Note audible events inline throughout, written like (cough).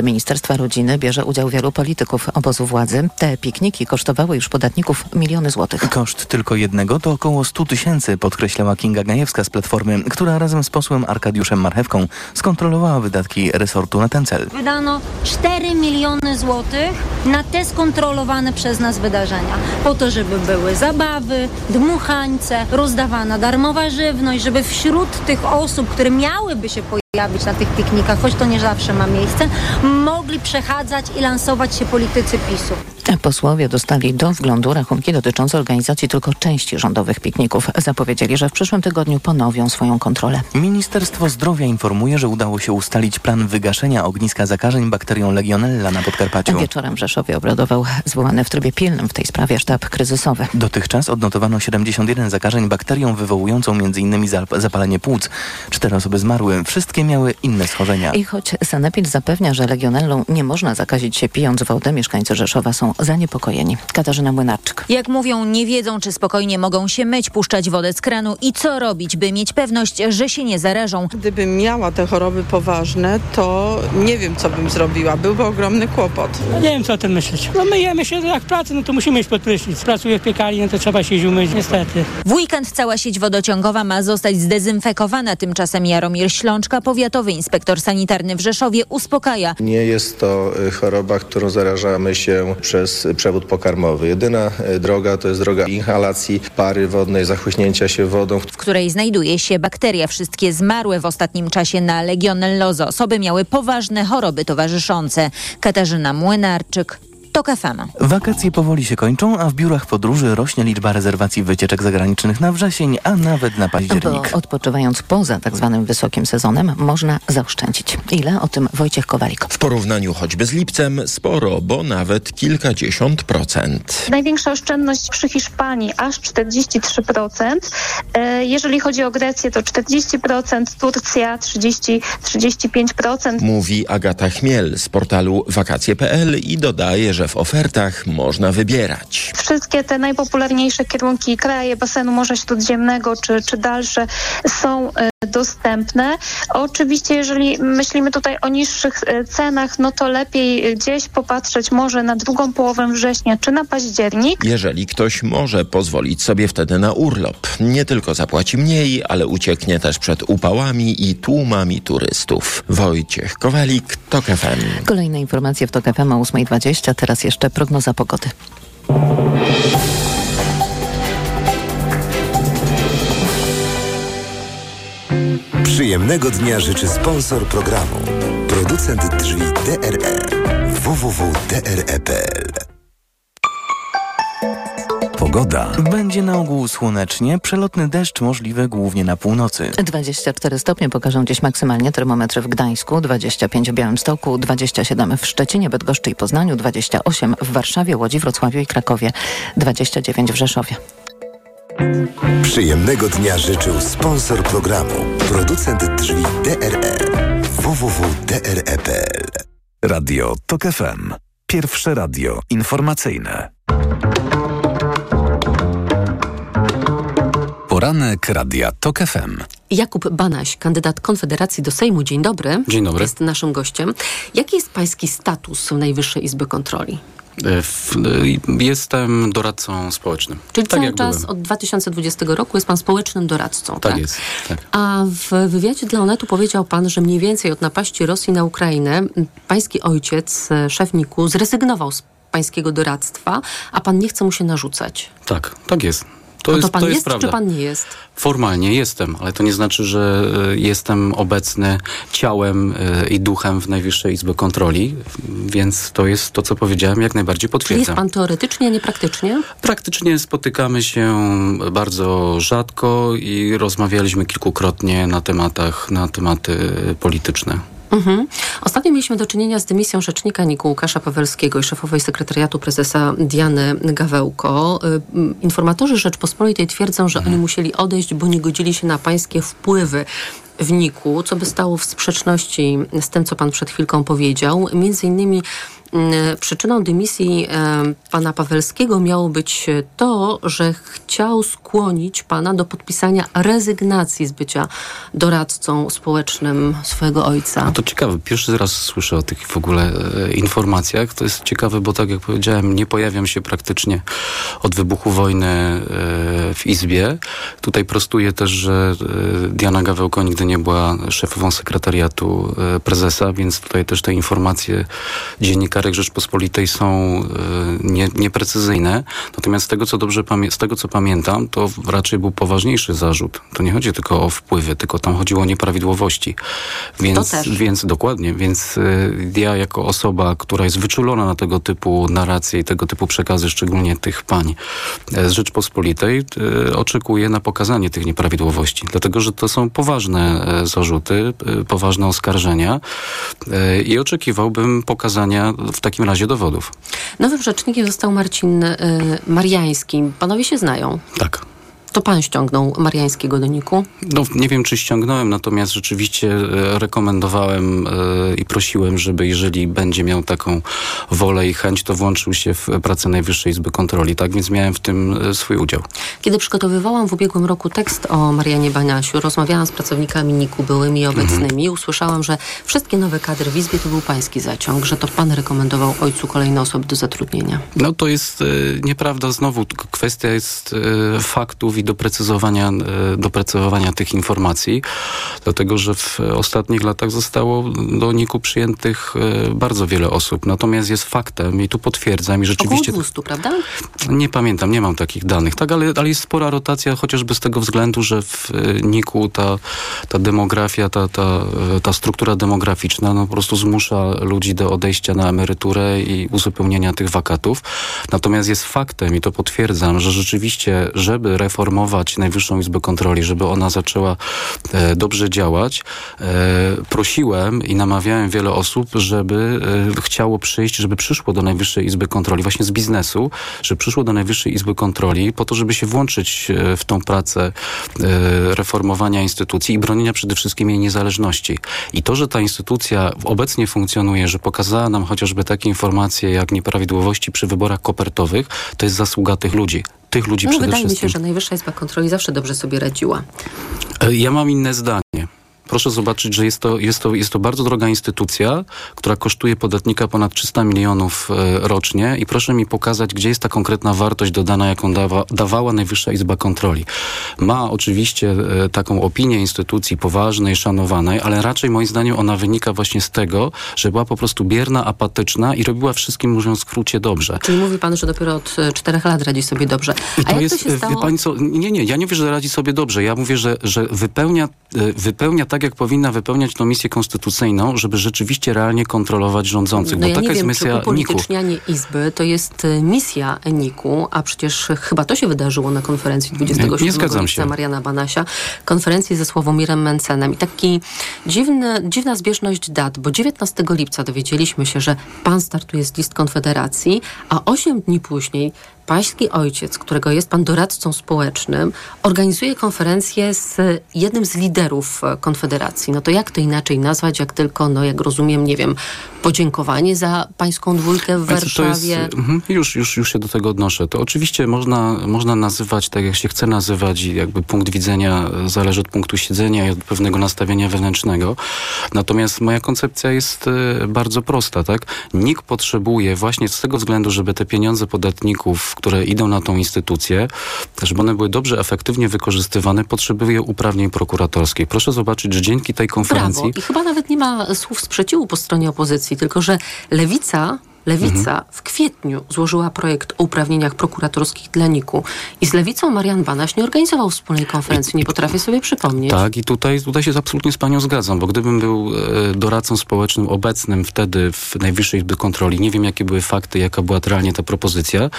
Ministerstwa Rodziny bierze udział wielu polityków obozu władzy. Te pikniki kosztowały już podatników miliony złotych. Koszt tylko jednego to około 100 tysięcy, podkreślała Kinga Gajewska z Platformy, która razem z posłem Arkadiuszem Marchewką skontrolowała wydatki resortu na ten cel. Wydano 4 miliony złotych na te skontrolowane przez nas wydarzenia. Po to, żeby były zabawy, dmuchańce, rozdawana darmowa żywność, żeby wśród tych osób, które miałyby się pojawić, pojawić na tych piknikach, choć to nie zawsze ma miejsce, mogli przechadzać i lansować się politycy PiSu. Posłowie dostali do wglądu rachunki dotyczące organizacji tylko części rządowych pikników. Zapowiedzieli, że w przyszłym tygodniu ponowią swoją kontrolę. Ministerstwo Zdrowia informuje, że udało się ustalić plan wygaszenia ogniska zakażeń bakterią Legionella na Podkarpaciu. Wieczorem w Rzeszowie obradował zwołany w trybie pilnym w tej sprawie sztab kryzysowy. Dotychczas odnotowano 71 zakażeń bakterią wywołującą m.in. zapalenie płuc. Cztery osoby zmarły. Wszystkie miały inne schorzenia. I choć Sanepid zapewnia, że legionellą nie można zakazić się pijąc wodę, mieszkańcy Rzeszowa są zaniepokojeni. Katarzyna Młynarczyk. Jak mówią, nie wiedzą, czy spokojnie mogą się myć, puszczać wodę z kranu i co robić, by mieć pewność, że się nie zarażą. Gdybym miała te choroby poważne, to nie wiem, co bym zrobiła. Byłby ogromny kłopot. No nie wiem, co o tym myśleć. No myjemy się jak w pracy, no to musimy iść pod prysznic. Pracuję w piekarni, no to trzeba się umyć, niestety. W weekend cała sieć wodociągowa ma zostać zdezynfekowana. Tymczasem Jaromir Ślączka, powiatowy inspektor sanitarny w Rzeszowie, uspokaja. Nie jest to y, choroba, którą zarażamy się przez przewód pokarmowy. Jedyna y, droga to jest droga inhalacji pary wodnej, zachłyśnięcia się wodą. W której znajduje się bakteria. Wszystkie zmarłe w ostatnim czasie na legionellozę osoby miały poważne choroby towarzyszące. Katarzyna Młynarczyk, TOK FM. Wakacje powoli się kończą, a w biurach podróży rośnie liczba rezerwacji wycieczek zagranicznych na wrzesień, a nawet na październik. Bo odpoczywając poza tak zwanym wysokim sezonem można zaoszczędzić. Ile? O tym Wojciech Kowalik. W porównaniu choćby z lipcem sporo, bo nawet kilkadziesiąt procent. Największa oszczędność przy Hiszpanii aż 43%. E, jeżeli chodzi o Grecję to 40%, Turcja 30-35%. Mówi Agata Chmiel z portalu wakacje.pl i dodaje, że w ofertach można wybierać. Wszystkie te najpopularniejsze kierunki, kraje basenu Morza Śródziemnego czy, czy dalsze są e, dostępne. Oczywiście, jeżeli myślimy tutaj o niższych e, cenach, no to lepiej gdzieś popatrzeć może na drugą połowę września czy na październik. Jeżeli ktoś może pozwolić sobie wtedy na urlop, nie tylko zapłaci mniej, ale ucieknie też przed upałami i tłumami turystów. Wojciech Kowalik, TOK FM. Kolejne informacje w TOK FM o 8.20, teraz jeszcze prognoza pogody. Przyjemnego dnia życzy sponsor programu. Producent drzwi DRE www.dre.pl Pogoda. Będzie na ogół słonecznie, przelotny deszcz możliwy głównie na północy. 24 stopnie pokażą dziś maksymalnie termometry w Gdańsku, 25 w Białymstoku, 27 w Szczecinie, Bydgoszczy i Poznaniu, 28 w Warszawie, Łodzi, Wrocławiu i Krakowie, 29 w Rzeszowie. Przyjemnego dnia życzył sponsor programu. Producent drzwi DRE www.dre.pl Radio TOK FM. Pierwsze radio informacyjne. Poranek Radia TOK FM. Jakub Banaś, kandydat Konfederacji do Sejmu. Dzień dobry. Dzień dobry. Jest naszym gościem. Jaki jest pański status w Najwyższej Izby Kontroli? Jestem doradcą społecznym. Czyli tak cały czas byłem. od 2020 roku jest pan społecznym doradcą, tak? Tak jest. Tak. A w wywiadzie dla Onetu powiedział pan, że mniej więcej od napaści Rosji na Ukrainę pański ojciec, szef NIK-u, zrezygnował z pańskiego doradztwa, a pan nie chce mu się narzucać. Tak, tak jest. To, to jest, pan to jest, jest prawda. czy pan nie jest? Formalnie jestem, ale to nie znaczy, że jestem obecny ciałem i duchem w Najwyższej Izbie Kontroli, więc to jest to, co powiedziałem, jak najbardziej potwierdzam. Czyli jest pan teoretycznie, a nie praktycznie? Praktycznie spotykamy się bardzo rzadko i rozmawialiśmy kilkukrotnie na tematach, na tematy polityczne. Mhm. Ostatnio mieliśmy do czynienia z dymisją rzecznika NIK Łukasza Pawelskiego i szefowej sekretariatu prezesa Diany Gawełko. Informatorzy Rzeczpospolitej twierdzą, że oni musieli odejść, bo nie godzili się na pańskie wpływy w NIK-u, co by stało w sprzeczności z tym, co pan przed chwilką powiedział. Między innymi przyczyną dymisji e, pana Pawelskiego miało być to, że chciał skłonić pana do podpisania rezygnacji z bycia doradcą społecznym swojego ojca. No to ciekawe, pierwszy raz słyszę o tych w ogóle e, informacjach. To jest ciekawe, bo tak jak powiedziałem, nie pojawiam się praktycznie od wybuchu wojny e, w Izbie. Tutaj prostuję też, że e, Diana Gawełko nigdy nie była szefową sekretariatu e, prezesa, więc tutaj też te informacje dziennikarek Rzeczpospolitej są e, nie, nieprecyzyjne. Natomiast z tego, co dobrze z tego, co pamiętam, to raczej był poważniejszy zarzut. To nie chodzi tylko o wpływy, tylko tam chodziło o nieprawidłowości. Więc, więc dokładnie, więc y, ja jako osoba, która jest wyczulona na tego typu narracje i tego typu przekazy, szczególnie tych pań e, z Rzeczpospolitej, oczekuję na pokazanie tych nieprawidłowości. Dlatego, że to są poważne e, zarzuty, poważne oskarżenia i oczekiwałbym pokazania w takim razie dowodów. Nowym rzecznikiem został Marcin y, Mariański. Panowie się znają. Tak. To pan ściągnął Mariańskiego do Niku. No, nie wiem, czy ściągnąłem, natomiast rzeczywiście e, rekomendowałem e, i prosiłem, żeby jeżeli będzie miał taką wolę i chęć, to włączył się w pracę Najwyższej Izby Kontroli. Tak więc miałem w tym e, swój udział. Kiedy przygotowywałam w ubiegłym roku tekst o Marianie Baniasiu, rozmawiałam z pracownikami Niku byłymi i obecnymi i usłyszałam, że wszystkie nowe kadry w Izbie to był pański zaciąg, że to pan rekomendował ojcu kolejne osoby do zatrudnienia. No to jest nieprawda. Znowu kwestia jest faktów i doprecyzowania, e, doprecyzowania tych informacji, dlatego że w ostatnich latach zostało do NIK-u przyjętych e, bardzo wiele osób. Natomiast jest faktem i tu potwierdzam i rzeczywiście... Około 200, prawda? Nie pamiętam, nie mam takich danych, tak, ale, ale jest spora rotacja, chociażby z tego względu, że w e, NIK-u ta, ta demografia, ta, ta, ta struktura demograficzna no, po prostu zmusza ludzi do odejścia na emeryturę i uzupełnienia tych wakatów. Natomiast jest faktem, i to potwierdzam, że rzeczywiście, żeby reformować Najwyższą Izbę Kontroli, żeby ona zaczęła e, dobrze działać, e, prosiłem i namawiałem wiele osób, żeby e, chciało przyjść, żeby przyszło do Najwyższej Izby Kontroli, właśnie z biznesu, żeby przyszło do Najwyższej Izby Kontroli po to, żeby się włączyć w tą pracę reformowania instytucji i bronienia przede wszystkim jej niezależności. I to, że ta instytucja obecnie funkcjonuje, że pokazała nam chociażby takie informacje jak nieprawidłowości przy wyborach kopertowych, to jest zasługa tych ludzi. Tych ludzi No, przede wydaje mi wszystkim. się, że Najwyższa Izba Kontroli zawsze dobrze sobie radziła. E, Ja mam inne zdanie. Proszę zobaczyć, że jest to, jest, to, jest to bardzo droga instytucja, która kosztuje podatnika ponad 300 milionów e, rocznie i proszę mi pokazać, gdzie jest ta konkretna wartość dodana, jaką dawa, dawała Najwyższa Izba Kontroli. Ma oczywiście e, taką opinię instytucji poważnej, szanowanej, ale raczej moim zdaniem ona wynika właśnie z tego, że była po prostu bierna, apatyczna i robiła wszystkim, mówiąc w skrócie, dobrze. Czyli mówi pan, że dopiero od e, czterech lat radzi sobie dobrze. I A to jak jest, to się stało? pani co, nie, nie, ja nie mówię, że radzi sobie dobrze. Ja mówię, że, że wypełnia, wypełnia tak, jak powinna wypełniać tą misję konstytucyjną, żeby rzeczywiście realnie kontrolować rządzących, No bo ja taka nie jest wiem, misja czy NIK-u. upolitycznianie Izby to jest e, misja NIK-u, a przecież chyba to się wydarzyło na konferencji 27 Nie- lipca. Mariana Banasia, konferencji ze Sławomirem Mencenem. I taki dziwny, dziwna zbieżność dat, bo 19 lipca dowiedzieliśmy się, że pan startuje z list Konfederacji, a 8 dni później pański ojciec, którego jest pan doradcą społecznym, organizuje konferencję z jednym z liderów e, Konfederacji. No to jak to inaczej nazwać, jak tylko, no jak rozumiem, nie wiem, podziękowanie za pańską dwójkę w Warszawie. Jest, mhm, już, już, już się do tego odnoszę. To oczywiście można, można nazywać tak, jak się chce nazywać i jakby punkt widzenia zależy od punktu siedzenia i od pewnego nastawienia wewnętrznego. Natomiast moja koncepcja jest e, bardzo prosta, tak? NIK potrzebuje właśnie z tego względu, żeby te pieniądze podatników, które idą na tą instytucję, żeby one były dobrze, efektywnie wykorzystywane, potrzebuje uprawnień prokuratorskich. Proszę zobaczyć, że dzięki tej konferencji... Brawo. I chyba nawet nie ma słów sprzeciwu po stronie opozycji, tylko że lewica. Lewica Mhm. w kwietniu złożyła projekt o uprawnieniach prokuratorskich dla NIK-u i z lewicą Marian Banaś nie organizował wspólnej konferencji. Nie potrafię sobie przypomnieć. Tak, i tutaj, tutaj się absolutnie z panią zgadzam, bo gdybym był e, doradcą społecznym obecnym wtedy w Najwyższej Izbie Kontroli, nie wiem jakie były fakty, jaka była realnie ta propozycja.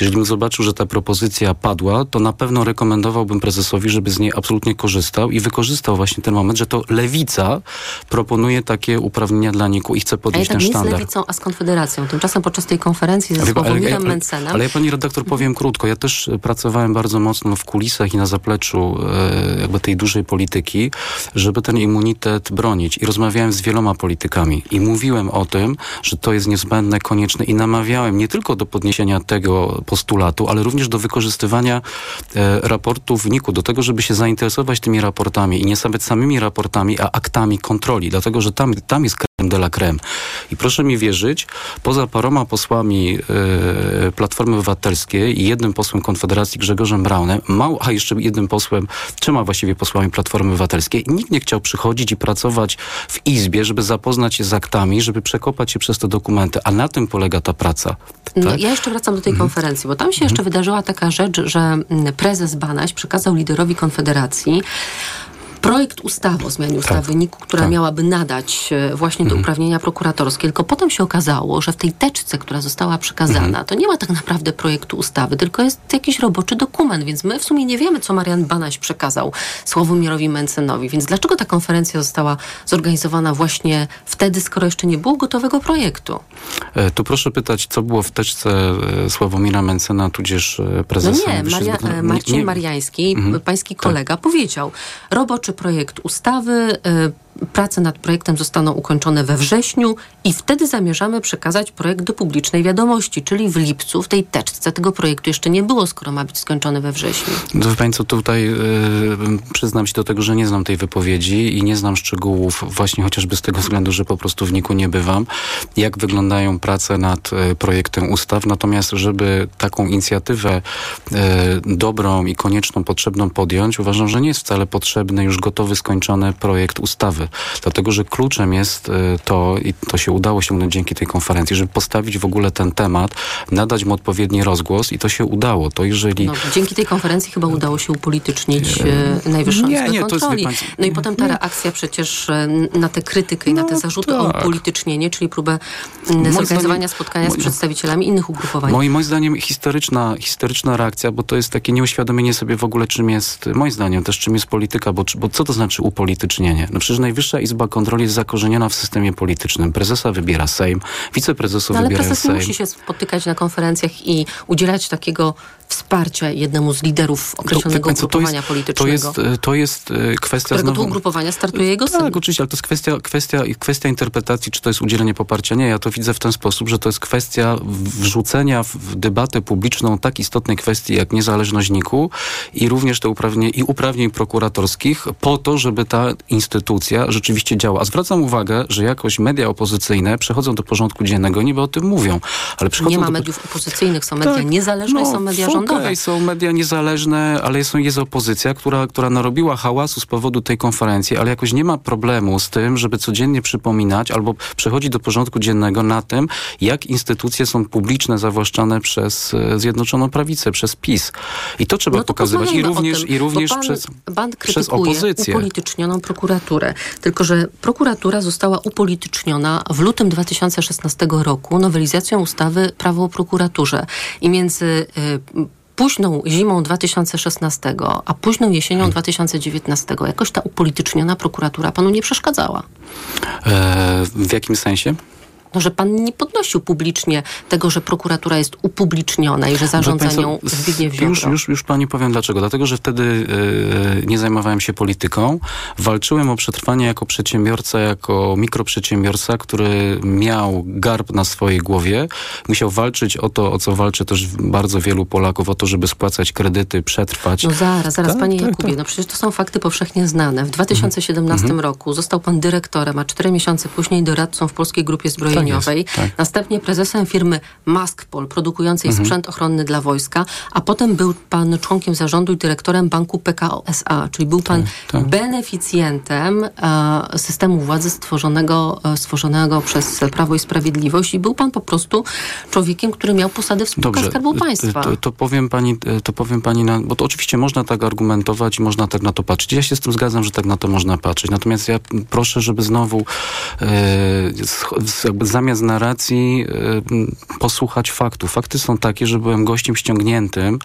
Jeżeli bym zobaczył, że ta propozycja padła, to na pewno rekomendowałbym prezesowi, żeby z niej absolutnie korzystał i wykorzystał właśnie ten moment, że to lewica proponuje takie uprawnienia dla NIK-u i chce podnieść ten nie z sztandar. lewicą, a z Konfederacją Tymczasem podczas tej konferencji ze Sławomirem ale- Mencenem Ale ja pani redaktor powiem krótko. Ja też e, pracowałem bardzo mocno w kulisach i na zapleczu e, jakby tej dużej polityki, żeby ten immunitet bronić. I rozmawiałem z wieloma politykami i mówiłem o tym, że to jest niezbędne, konieczne i namawiałem nie tylko do podniesienia tego postulatu, ale również do wykorzystywania e, raportu wyniku, do tego, żeby się zainteresować tymi raportami i nie nawet samymi raportami, a aktami kontroli, dlatego, że tam, tam jest creme de la creme. I proszę mi wierzyć, poza paroma posłami e, Platformy Obywatelskiej i jednym posłem Konfederacji Grzegorzem Braunem, mał, a jeszcze jednym posłem, trzema właściwie posłami Platformy Obywatelskiej, nikt nie chciał przychodzić i pracować w Izbie, żeby zapoznać się z aktami, żeby przekopać się przez te dokumenty, a na tym polega ta praca. No, tak? ja jeszcze wracam do tej Mhm. konferencji, bo tam się jeszcze wydarzyła taka rzecz, że prezes Banaś przekazał liderowi Konfederacji projekt ustawy o zmianie ustawy NIK-u, która miałaby nadać e, właśnie Mhm. te uprawnienia prokuratorskie. Tylko potem się okazało, że w tej teczce, która została przekazana, Mhm. to nie ma tak naprawdę projektu ustawy, tylko jest jakiś roboczy dokument, więc my w sumie nie wiemy, co Marian Banaś przekazał Sławomirowi Mencenowi. Więc dlaczego ta konferencja została zorganizowana właśnie wtedy, skoro jeszcze nie było gotowego projektu? E, Tu proszę pytać, co było w teczce e, Sławomira Mencena, tudzież e, No prezesa. nie, Maria, Marcin nie- Mariański, Mhm. pański kolega, powiedział, roboczy projekt ustawy, e, prace nad projektem zostaną ukończone we wrześniu i wtedy zamierzamy przekazać projekt do publicznej wiadomości, czyli w lipcu. W tej teczce tego projektu jeszcze nie było, skoro ma być skończony we wrześniu. No, wie Pani co, tutaj y, przyznam się do tego, że nie znam tej wypowiedzi i nie znam szczegółów właśnie chociażby z tego względu, że po prostu w Niku nie bywam, jak wyglądają prace nad y, projektem ustaw. Natomiast, żeby taką inicjatywę y, dobrą i konieczną, potrzebną podjąć, uważam, że nie jest wcale potrzebny już gotowy, skończony projekt ustawy. Dlatego, że kluczem jest y, to, i to się udało osiągnąć dzięki tej konferencji, żeby postawić w ogóle ten temat, nadać mu odpowiedni rozgłos i to się udało. To jeżeli... No, dzięki tej konferencji chyba udało się upolitycznić e, Najwyższą Nie, Izbę nie, to jest, Kontroli. pani- no i potem ta reakcja przecież e, na tę krytykę i na te zarzuty o tak. upolitycznienie, czyli próbę Moim zorganizowania zdaniem- spotkania z moim- przedstawicielami innych ugrupowań. Moim, moim zdaniem historyczna, historyczna reakcja, bo to jest takie nieuświadomienie sobie w ogóle, czym jest, moim zdaniem też czym jest polityka, bo, bo co to znaczy upolitycznienie? No przecież Najwyższa Izba Kontroli jest zakorzeniona w systemie politycznym. Prezesa wybiera Sejm, wiceprezesów No, ale wybiera prezes nie Sejm. musi się spotykać na konferencjach i udzielać takiego wsparcia jednemu z liderów określonego co, ugrupowania to politycznego. jest, to jest, to jest e, kwestia którego znowu... ugrupowania startuje jego syn. Tak, oczywiście, ale to jest kwestia, kwestia, kwestia interpretacji, czy to jest udzielenie poparcia. Nie, ja to widzę w ten sposób, że to jest kwestia wrzucenia w debatę publiczną tak istotnej kwestii jak niezależność NIK-u i również te uprawnień, i uprawnień prokuratorskich po to, żeby ta instytucja rzeczywiście działała. A zwracam uwagę, że jakoś media opozycyjne przechodzą do porządku dziennego, niby o tym mówią, ale przychodzą Nie ma do... mediów opozycyjnych, są media Tak, niezależne no, są media rządowe. są media niezależne, ale jest, jest opozycja, która, która narobiła hałasu z powodu tej konferencji, ale jakoś nie ma problemu z tym, żeby codziennie przypominać albo przechodzić do porządku dziennego na tym, jak instytucje są publiczne, zawłaszczane przez e, Zjednoczoną Prawicę, przez PiS. I to trzeba No to pokazywać. I również, tym, i również pan, przez, pan przez opozycję. upolitycznioną prokuraturę. Tylko, że prokuratura została upolityczniona w lutym 2016 roku nowelizacją ustawy Prawo o prokuraturze. I między y, późną zimą 2016, a późną jesienią Hmm. 2019 jakoś ta upolityczniona prokuratura panu nie przeszkadzała. E, w jakim sensie? No, że pan nie podnosił publicznie tego, że prokuratura jest upubliczniona i że zarządza nią Zbigniew Ziobro. już, już, już pani powiem dlaczego. Dlatego, że wtedy e, nie zajmowałem się polityką. Walczyłem o przetrwanie jako przedsiębiorca, jako mikroprzedsiębiorca, który miał garb na swojej głowie. Musiał walczyć o to, o co walczy też bardzo wielu Polaków, o to, żeby spłacać kredyty, przetrwać. No zaraz, zaraz, Tak, panie tak, Jakubie, tak. no przecież to są fakty powszechnie znane. W 2017 Mhm. roku został pan dyrektorem, a cztery miesiące później doradcą w Polskiej Grupie Zbrojeniowej. Jest, tak. Następnie prezesem firmy Maskpol, produkującej Mhm. sprzęt ochronny dla wojska, a potem był pan członkiem zarządu i dyrektorem banku PKO SA, czyli był pan tak. beneficjentem e, systemu władzy stworzonego, e, stworzonego przez Prawo i Sprawiedliwość i był pan po prostu człowiekiem, który miał posady w spółkach Skarbu Państwa. To, to powiem pani, to powiem pani na, bo to oczywiście można tak argumentować i można tak na to patrzeć. Ja się z tym zgadzam, że tak na to można patrzeć. Natomiast ja proszę, żeby znowu e, z- jakby zamiast narracji y, posłuchać faktów. Fakty są takie, że byłem gościem ściągniętym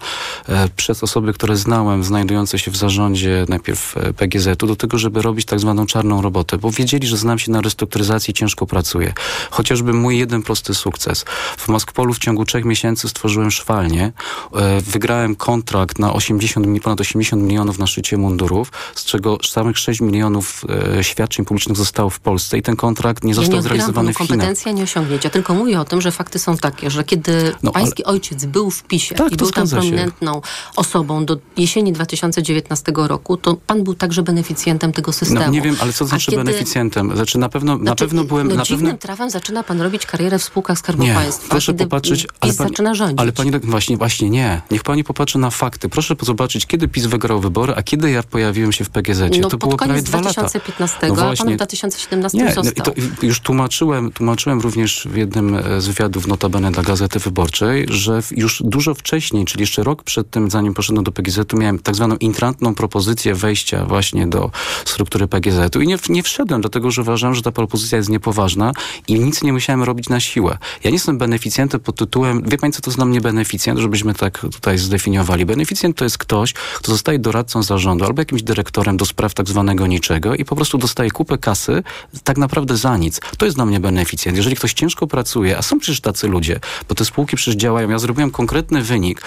e, przez osoby, które znałem, znajdujące się w zarządzie najpierw e, PGZ-u, do tego, żeby robić tak zwaną czarną robotę, bo wiedzieli, że znam się na restrukturyzacji i ciężko pracuję. Chociażby mój jeden prosty sukces. W Moskpolu w ciągu trzech miesięcy stworzyłem szwalnię, e, wygrałem kontrakt na 80, mi- ponad 80 milionów na szycie mundurów, z czego samych 6 milionów świadczeń publicznych zostało w Polsce i ten kontrakt nie Ja został nie odbieram zrealizowany w Chinach. Kompetencji, ani osiągnięcia, tylko mówię o tym, że fakty są takie, że kiedy No, ale- pański ojciec był w PiSie Tak, i był tam prominentną osobą do jesieni 2019 roku, to pan był także beneficjentem tego systemu. No, nie wiem, ale co to znaczy kiedy- beneficjentem? Znaczy na pewno, na Znaczy, pewno byłem... no, na dziwnym pewno... trawem zaczyna pan robić karierę w spółkach Skarbu Nie, Państwa. proszę popatrzeć, PiS ale pani, zaczyna rządzić. ale pani tak właśnie, właśnie nie. Niech pani popatrzy na fakty. Proszę zobaczyć, kiedy PiS wygrał wybory, a kiedy ja pojawiłem się w PGZ. no, to pod było prawie koniec dwa lata. 2015, No a pan właśnie. w 2017 Nie, no został. i to już tłumaczyłem, tłumaczyłem również w jednym e, z wywiadów notabene dla Gazety Wyborczej, że już dużo wcześniej, czyli jeszcze rok przed tym, zanim poszedłem do PGZ-u, miałem tak zwaną intrantną propozycję wejścia właśnie do struktury PGZ-u i nie, nie wszedłem, dlatego że uważałem, że ta propozycja jest niepoważna i nic nie musiałem robić na siłę. Ja nie jestem beneficjentem pod tytułem, wie pani co to jest dla mnie beneficjent, żebyśmy tak tutaj zdefiniowali. Beneficjent to jest ktoś, kto zostaje doradcą zarządu albo jakimś dyrektorem do spraw tak zwanego niczego i po prostu dostaje kupę kasy tak naprawdę za nic. To jest dla mnie beneficjent. Jeżeli ktoś ciężko pracuje, a są przecież tacy ludzie, bo te spółki przecież działają, ja zrobiłem konkretny wynik.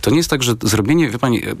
To nie jest tak, że zrobienie, wie pani, e,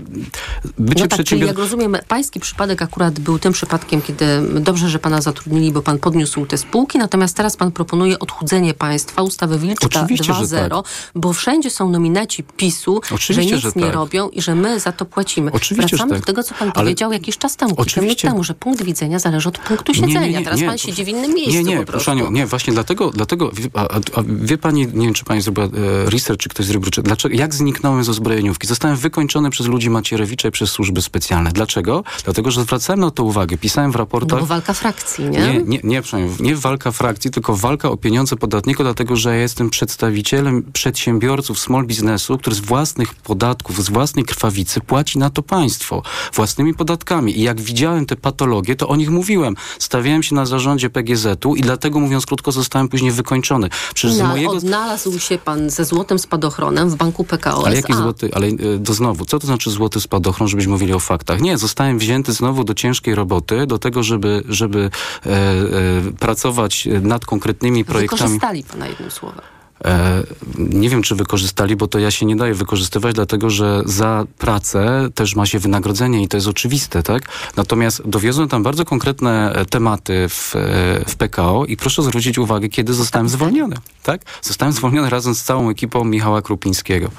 bycie No tak, przedsiębior... jak rozumiem, pański przypadek akurat był tym przypadkiem, kiedy dobrze, że pana zatrudnili, bo pan podniósł te spółki, natomiast teraz pan proponuje odchudzenie państwa, ustawę Wilczka Oczywiście, że 2.0, tak. bo wszędzie są nominaci PiSu, Oczywiście, że nic że nie tak. robią i że my za to płacimy. Oczywiście, że Wracamy tak. do tego, co pan Ale- powiedział jakiś czas temu, Oczywiście. temu, że punkt widzenia zależy od punktu siedzenia. teraz pan siedzi w innym miejscu Nie, nie, proszę nie, właśnie dlatego, dlatego wie- a, a, wie pani, nie wiem, czy pani zrobiła e, research, czy ktoś zrobił, czy, dlaczego, jak zniknąłem z uzbrojeniówki? Zostałem wykończony przez ludzi Macierewicza i przez służby specjalne. Dlaczego? Dlatego, że zwracałem na to uwagę, pisałem w No raportach... bo walka frakcji, nie? Nie, nie, nie, nie walka frakcji, tylko walka o pieniądze podatników, dlatego że ja jestem przedstawicielem przedsiębiorców small biznesu, który z własnych podatków, z własnej krwawicy płaci na to państwo własnymi podatkami. I jak widziałem te patologie, to o nich mówiłem. Stawiałem się na zarządzie PGZ-u i dlatego, mówiąc krótko, zostałem później wykończony. Przecież z No, mojego... Odnalazł się pan ze złotym spadochronem w banku PKO Ale jaki złoty, ale e, to znowu, co to znaczy złoty spadochron, żebyśmy mówili o faktach? Nie, zostałem wzięty znowu do ciężkiej roboty, do tego, żeby, żeby e, e, pracować nad konkretnymi projektami. Wykorzystali pana jednym słowem. E, nie wiem, czy wykorzystali, bo to ja się nie daję wykorzystywać, dlatego że za pracę też ma się wynagrodzenie i to jest oczywiste, tak? Natomiast dowiozłem tam bardzo konkretne e, tematy w, e, w PKO i proszę zwrócić uwagę, kiedy zostałem zwolniony, tak? Zostałem zwolniony razem z całą ekipą Michała Krupińskiego.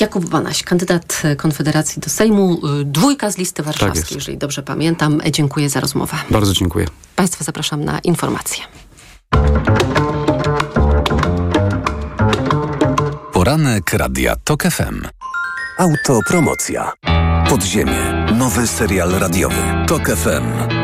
Jakub Banaś, kandydat Konfederacji do Sejmu, dwójka z listy Tak warszawskiej, jeżeli dobrze pamiętam. Dziękuję za rozmowę. Bardzo dziękuję. Państwa zapraszam na informacje. Poranek Radia TOK FM. Autopromocja. Podziemie. Nowy serial radiowy. TOK FM.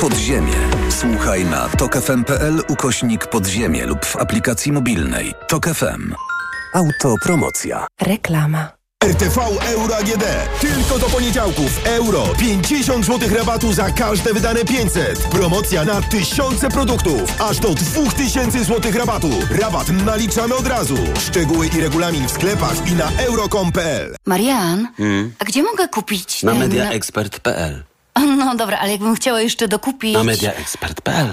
Podziemie. Słuchaj na tokefm.pl ukośnik podziemie lub w aplikacji mobilnej. TOK FM. Autopromocja. Reklama. RTV Euro AGD. Tylko do poniedziałków. Euro. 50 zł rabatu za każde wydane 500. Promocja na tysiące produktów. Aż do 2000 zł rabatu. Rabat naliczamy od razu. Szczegóły i regulamin w sklepach i na euro.com.pl. Marian, a gdzie mogę kupić Na ten... mediaexpert.pl. No dobra, ale jakbym chciała jeszcze dokupić... Na mediaexpert.pl.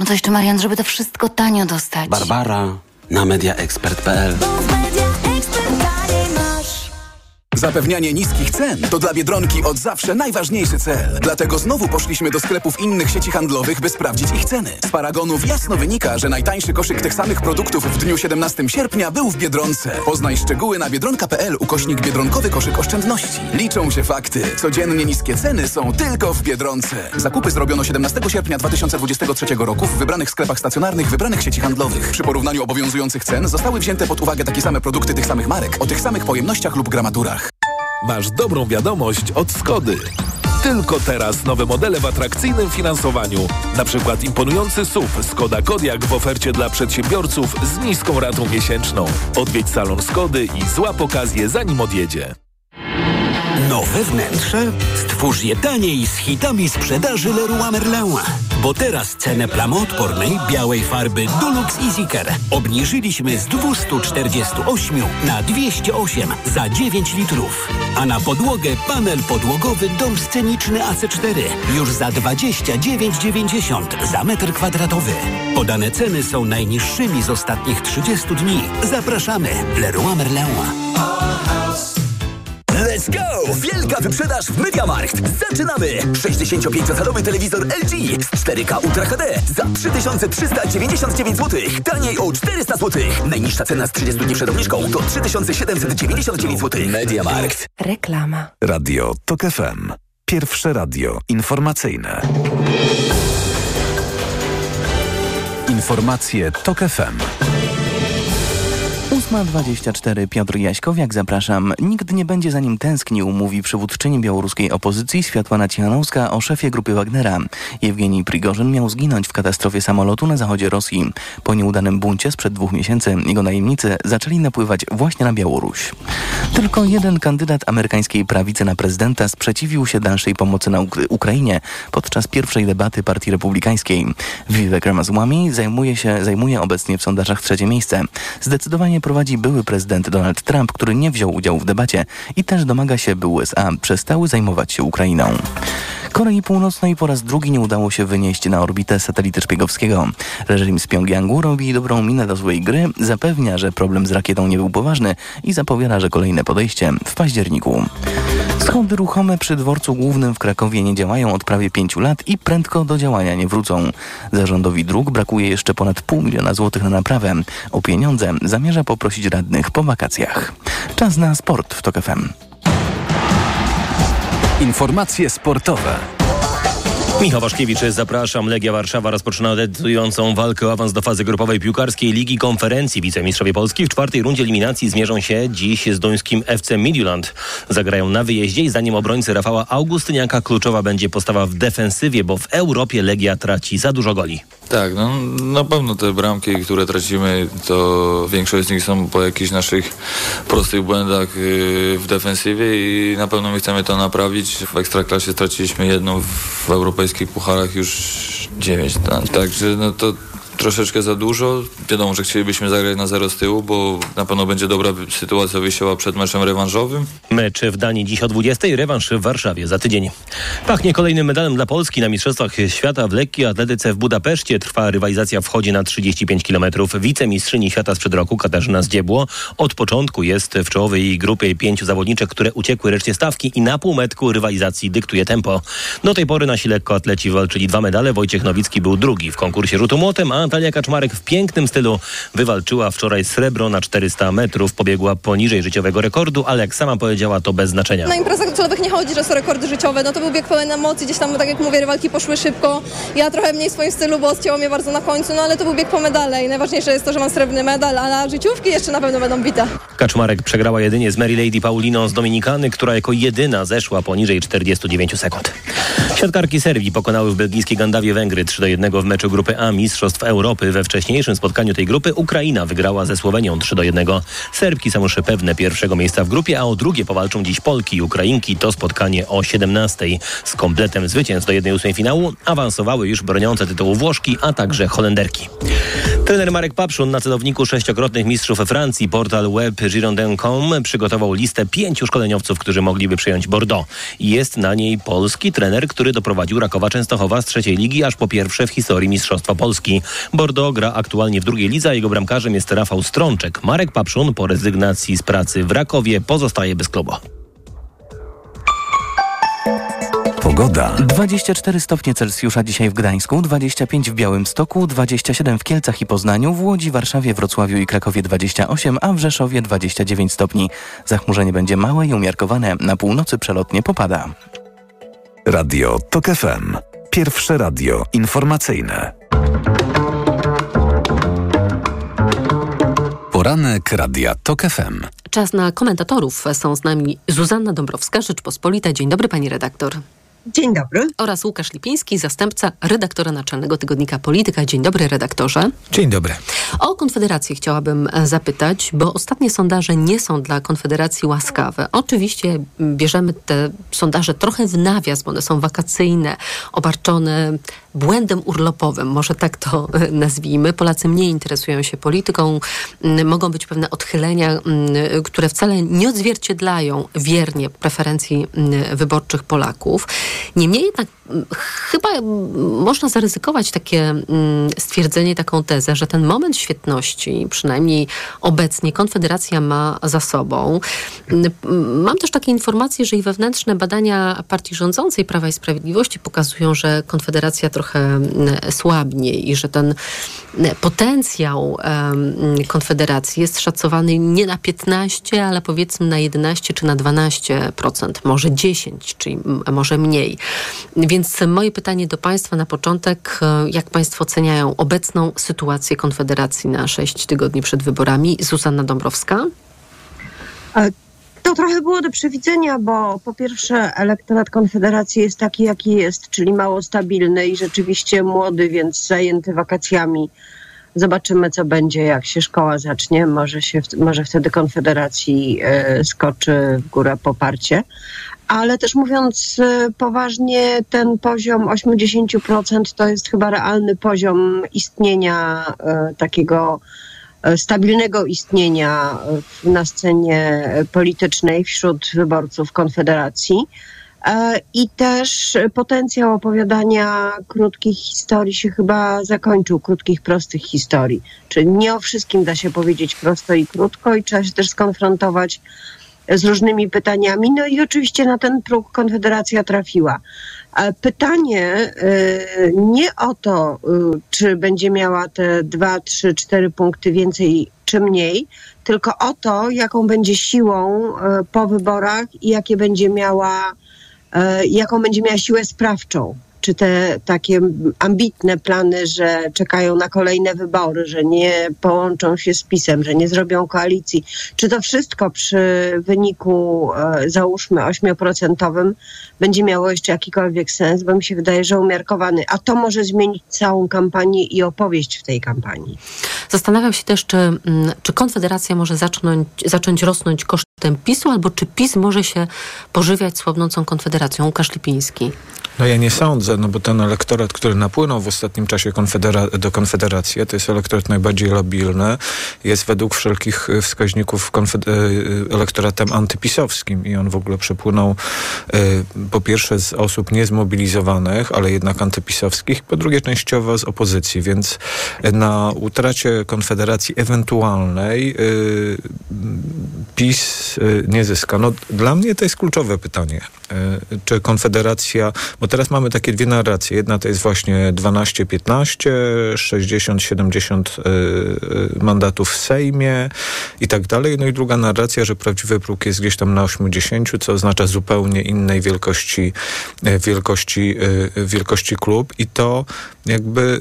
No to jeszcze Marian, żeby to wszystko tanio dostać. Barbara. Na mediaexpert.pl. Zapewnianie niskich cen to dla Biedronki od zawsze najważniejszy cel. Dlatego znowu poszliśmy do sklepów innych sieci handlowych, by sprawdzić ich ceny. Z paragonów jasno wynika, że najtańszy koszyk tych samych produktów w dniu 17 sierpnia był w Biedronce. Poznaj szczegóły na biedronka.pl ukośnik Biedronkowy koszyk oszczędności. Liczą się fakty. Codziennie niskie ceny są tylko w Biedronce. Zakupy zrobiono 17 sierpnia 2023 roku w wybranych sklepach stacjonarnych wybranych sieci handlowych. Przy porównaniu obowiązujących cen zostały wzięte pod uwagę takie same produkty tych samych marek o tych samych pojemnościach lub gramaturach. Masz dobrą wiadomość od Skody. Tylko teraz nowe modele w atrakcyjnym finansowaniu. Na przykład imponujący SUV Skoda Kodiaq w ofercie dla przedsiębiorców z niską ratą miesięczną. Odwiedź salon Skody i złap okazję zanim odjedzie. Nowe wnętrze? Stwórz je taniej z hitami sprzedaży Leroy Merlin. Bo teraz cenę plamoodpornej białej farby Dulux EasyCare obniżyliśmy z 248 na 208 za 9 litrów. A na podłogę panel podłogowy dom sceniczny AC4 już za 29,90 za metr kwadratowy. Podane ceny są najniższymi z ostatnich 30 dni. Zapraszamy. Leroy Merlin. Let's go! Wielka wyprzedaż w MediaMarkt. Zaczynamy! 65-calowy telewizor LG z 4K Ultra HD za 3399 zł. Taniej o 400 zł. Najniższa cena z 30 dni przed obniżką to 3799 zł. MediaMarkt. Reklama. Radio TOK FM. Pierwsze radio informacyjne. Informacje TOK FM. 8.24 Piotr Jaśkowiak, zapraszam. Nikt nie będzie za nim tęsknił, mówi przywódczyni białoruskiej opozycji Światłana Cichanowska o szefie grupy Wagnera. Jewgenij Prigorzyn miał zginąć w katastrofie samolotu na zachodzie Rosji. Po nieudanym buncie sprzed dwóch miesięcy jego najemnicy zaczęli napływać właśnie na Białoruś. Tylko jeden kandydat amerykańskiej prawicy na prezydenta sprzeciwił się dalszej pomocy na Ukra- Ukrainie podczas pierwszej debaty Partii Republikańskiej. Vivek Ramaswamy zajmuje się, zajmuje obecnie w sondażach trzecie miejsce. Zdecydowanie prowadzi były prezydent Donald Trump, który nie wziął udziału w debacie i też domaga się, by USA przestały zajmować się Ukrainą. Korei Północnej po raz drugi nie udało się wynieść na orbitę satelity szpiegowskiego. Reżim z Pjongjangu robi dobrą minę do złej gry, zapewnia, że problem z rakietą nie był poważny i zapowiada, że kolejne podejście w październiku. Schody ruchome przy dworcu głównym w Krakowie nie działają od prawie pięciu lat i prędko do działania nie wrócą. Zarządowi dróg brakuje jeszcze ponad pół miliona złotych na naprawę. O pieniądze zamierza poprosić radnych po wakacjach. Czas na sport w TOK FM. Informacje sportowe. Michał Waszkiewicz, zapraszam. Legia Warszawa rozpoczyna decydującą walkę o awans do fazy grupowej piłkarskiej Ligi Konferencji. Wicemistrzowie Polski w czwartej rundzie eliminacji zmierzą się dziś z duńskim FC Midtjylland. Zagrają na wyjeździe i zanim obrońcy Rafała Augustyniaka kluczowa będzie postawa w defensywie, bo w Europie Legia traci za dużo goli. Tak, no na pewno te bramki, które tracimy, to większość z nich są po jakichś naszych prostych błędach yy, w defensywie i na pewno my chcemy to naprawić. W Ekstraklasie straciliśmy jedną, w europejskich pucharach już dziewięć. tak. Także no to troszeczkę za dużo. Wiadomo, że chcielibyśmy zagrać na zero z tyłu, bo na pewno będzie dobra sytuacja wyjściowa przed meczem rewanżowym. Mecz w Danii dziś o 20, rewanż w Warszawie za tydzień. Pachnie kolejnym medalem dla Polski na Mistrzostwach Świata w lekkiej atletyce w Budapeszcie. Trwa rywalizacja w chodzie na 35 km. Wicemistrzyni świata sprzed roku Katarzyna Zdziebło od początku jest w czołowej grupie pięciu zawodniczek, które uciekły reszcie stawki i na półmetku rywalizacji dyktuje tempo. Do tej pory nasi lekkoatleci walczyli dwa medale. Wojciech Nowicki był drugi w konkursie rzutu młotem, a Natalia Kaczmarek w pięknym stylu wywalczyła wczoraj srebro na 400 metrów. Pobiegła poniżej życiowego rekordu, ale jak sama powiedziała, to bez znaczenia. Na imprezach celowych nie chodzi, że są rekordy życiowe. No to był bieg pełen emocji, gdzieś tam, tak jak mówię, rywalki poszły szybko. Ja trochę mniej w swoim stylu, bo odcięło mnie bardzo na końcu, no ale to był bieg po medale i najważniejsze jest to, że mam srebrny medal, a na życiówki jeszcze na pewno będą bite. Kaczmarek przegrała jedynie z Mary Lady Pauliną z Dominikany, która jako jedyna zeszła poniżej 49 sekund. Siatkarki Serbii pokonały w belgijskiej Gandawie Węgry 3 do 1 w meczu grupy A Mistrzostw Europy. We wcześniejszym spotkaniu tej grupy Ukraina wygrała ze Słowenią 3 do 1. Serbki są już pewne pierwszego miejsca w grupie, a o drugie powalczą dziś Polki i Ukrainki. To spotkanie o 17 z kompletem zwycięstw do 1-8 finału awansowały już broniące tytułu Włoszki, a także Holenderki. Trener Marek Papszun na celowniku sześciokrotnych mistrzów Francji portal web Girondin.com przygotował listę pięciu szkoleniowców, którzy mogliby przejąć Bordeaux. Jest na niej polski trener, który doprowadził Rakowa Częstochowa z trzeciej ligi aż po pierwsze w historii Mistrzostwa Polski. Bordeaux gra aktualnie w drugiej lidze, a jego bramkarzem jest Rafał Strączek. Marek Papszun po rezygnacji z pracy w Rakowie pozostaje bez klubu. Pogoda. 24 stopnie Celsjusza dzisiaj w Gdańsku, 25 w Białymstoku, 27 w Kielcach i Poznaniu, w Łodzi, Warszawie, Wrocławiu i Krakowie 28, a w Rzeszowie 29 stopni. Zachmurzenie będzie małe i umiarkowane, na północy przelotnie popada. Radio TOK FM. Pierwsze radio informacyjne. Poranek Radia TOK FM. Czas na komentatorów. Są z nami Zuzanna Dąbrowska, Rzeczpospolita. Dzień dobry, pani redaktor. Dzień dobry. Oraz Łukasz Lipiński, zastępca redaktora naczelnego tygodnika Polityka. Dzień dobry, redaktorze. Dzień dobry. O Konfederację chciałabym zapytać, bo ostatnie sondaże nie są dla Konfederacji łaskawe. Oczywiście bierzemy te sondaże trochę w nawias, bo one są wakacyjne, obarczone błędem urlopowym, może tak to nazwijmy. Polacy mniej interesują się polityką. Mogą być pewne odchylenia, które wcale nie odzwierciedlają wiernie preferencji wyborczych Polaków. Niemniej jednak chyba można zaryzykować takie stwierdzenie, taką tezę, że ten moment świetności, przynajmniej obecnie, Konfederacja ma za sobą. Mam też takie informacje, że i wewnętrzne badania partii rządzącej Prawa i Sprawiedliwości pokazują, że Konfederacja trochę słabnie i że ten potencjał Konfederacji jest szacowany nie na 15, ale powiedzmy na 11 czy na 12%, może 10, czyli może mniej. Więc moje pytanie do Państwa na początek, jak Państwo oceniają obecną sytuację Konfederacji na 6 tygodni przed wyborami? Zuzanna Dąbrowska. To trochę było do przewidzenia, bo po pierwsze elektorat Konfederacji jest taki, jaki jest, czyli mało stabilny i rzeczywiście młody, więc zajęty wakacjami. Zobaczymy, co będzie, jak się szkoła zacznie. Może, się, może wtedy Konfederacji y, skoczy w górę poparcie. Ale też mówiąc y, poważnie, ten poziom 80% to jest chyba realny poziom istnienia y, takiego stabilnego istnienia na scenie politycznej wśród wyborców Konfederacji. I też potencjał opowiadania krótkich historii się chyba zakończył, krótkich, prostych historii. Czyli nie o wszystkim da się powiedzieć prosto i krótko i trzeba się też skonfrontować z różnymi pytaniami. No i oczywiście na ten próg Konfederacja trafiła. Pytanie nie o to, czy będzie miała te dwa, trzy, cztery punkty więcej czy mniej, tylko o to, jaką będzie siłą po wyborach i jakie będzie miała, jaką będzie miała siłę sprawczą czy te takie ambitne plany, że czekają na kolejne wybory, że nie połączą się z PiSem, że nie zrobią koalicji, czy to wszystko przy wyniku załóżmy 8% będzie miało jeszcze jakikolwiek sens, bo mi się wydaje, że umiarkowany, a to może zmienić całą kampanię i opowieść w tej kampanii. Zastanawiam się też, czy, czy Konfederacja może zacząć, zacząć rosnąć kosztem PiSu, albo czy PiS może się pożywiać słabnącą Konfederacją. Łukasz Lipiński. No ja nie sądzę, no bo ten elektorat, który napłynął w ostatnim czasie konfedera- do Konfederacji, to jest elektorat najbardziej labilny, jest według wszelkich wskaźników konfed- elektoratem antypisowskim i on w ogóle przepłynął y, po pierwsze z osób niezmobilizowanych, ale jednak antypisowskich, po drugie częściowo z opozycji, więc na utracie Konfederacji ewentualnej y, PiS y, nie zyska. No, dla mnie to jest kluczowe pytanie. Czy Konfederacja, bo teraz mamy takie dwie narracje. Jedna to jest właśnie 12-15, 60-70 mandatów w Sejmie i tak dalej. No i druga narracja, że prawdziwy próg jest gdzieś tam na 80, co oznacza zupełnie innej wielkości, wielkości, wielkości klub i to jakby,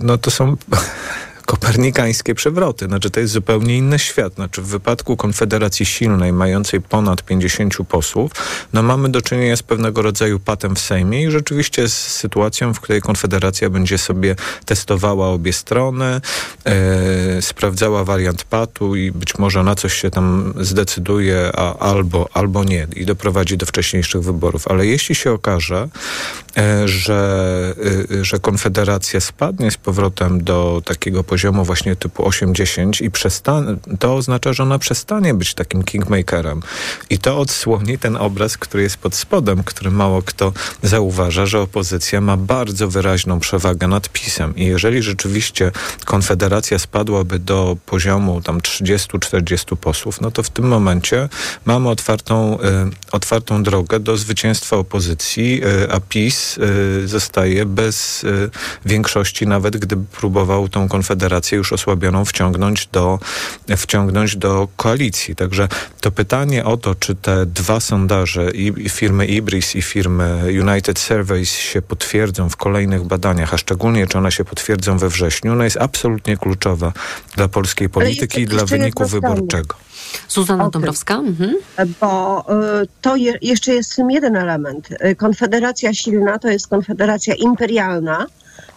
no to są (laughs) kopernikańskie przewroty. Znaczy to jest zupełnie inny świat. Znaczy w wypadku Konfederacji silnej, mającej ponad 50 posłów, no mamy do czynienia z pewnego rodzaju patem w Sejmie i rzeczywiście z sytuacją, w której Konfederacja będzie sobie testowała obie strony, e, sprawdzała wariant patu i być może na coś się tam zdecyduje, a albo, albo nie i doprowadzi do wcześniejszych wyborów. Ale jeśli się okaże, e, że, e, że Konfederacja spadnie z powrotem do takiego poziomu poziomu właśnie typu 8-10 i przestanie, to oznacza, że ona przestanie być takim kingmakerem. I to odsłoni ten obraz, który jest pod spodem, który mało kto zauważa, że opozycja ma bardzo wyraźną przewagę nad PiSem. I jeżeli rzeczywiście Konfederacja spadłaby do poziomu tam 30-40 posłów, no to w tym momencie mamy otwartą, y, otwartą drogę do zwycięstwa opozycji, y, a PiS y, zostaje bez y, większości, nawet gdyby próbował tą Konfederację już osłabioną wciągnąć do, wciągnąć do koalicji. Także to pytanie o to, czy te dwa sondaże i, firmy Ibris i firmy United Surveys się potwierdzą w kolejnych badaniach, a szczególnie czy one się potwierdzą we wrześniu, no jest absolutnie kluczowa dla polskiej polityki i dla wyniku wyborczego. Zuzanna O tym. Dąbrowska. Mhm. bo y, to je, jeszcze jest jeden element. Y, Konfederacja silna to jest konfederacja imperialna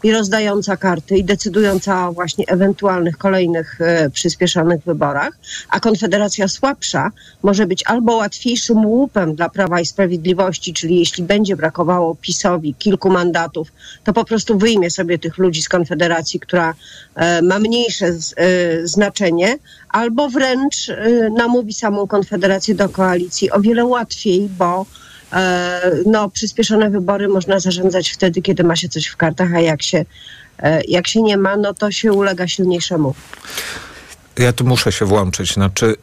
i rozdająca karty i decydująca o właśnie ewentualnych kolejnych y, przyspieszonych wyborach, a konfederacja słabsza może być albo łatwiejszym łupem dla Prawa i Sprawiedliwości, czyli jeśli będzie brakowało PiSowi kilku mandatów, to po prostu wyjmie sobie tych ludzi z konfederacji, która e, ma mniejsze z, e, znaczenie, albo wręcz namówi samą Konfederację do koalicji o wiele łatwiej, bo no, przyspieszone wybory można zarządzać wtedy, kiedy ma się coś w kartach, a jak się, e, jak się nie ma, no to się ulega silniejszemu. Ja tu muszę się włączyć. Znaczy,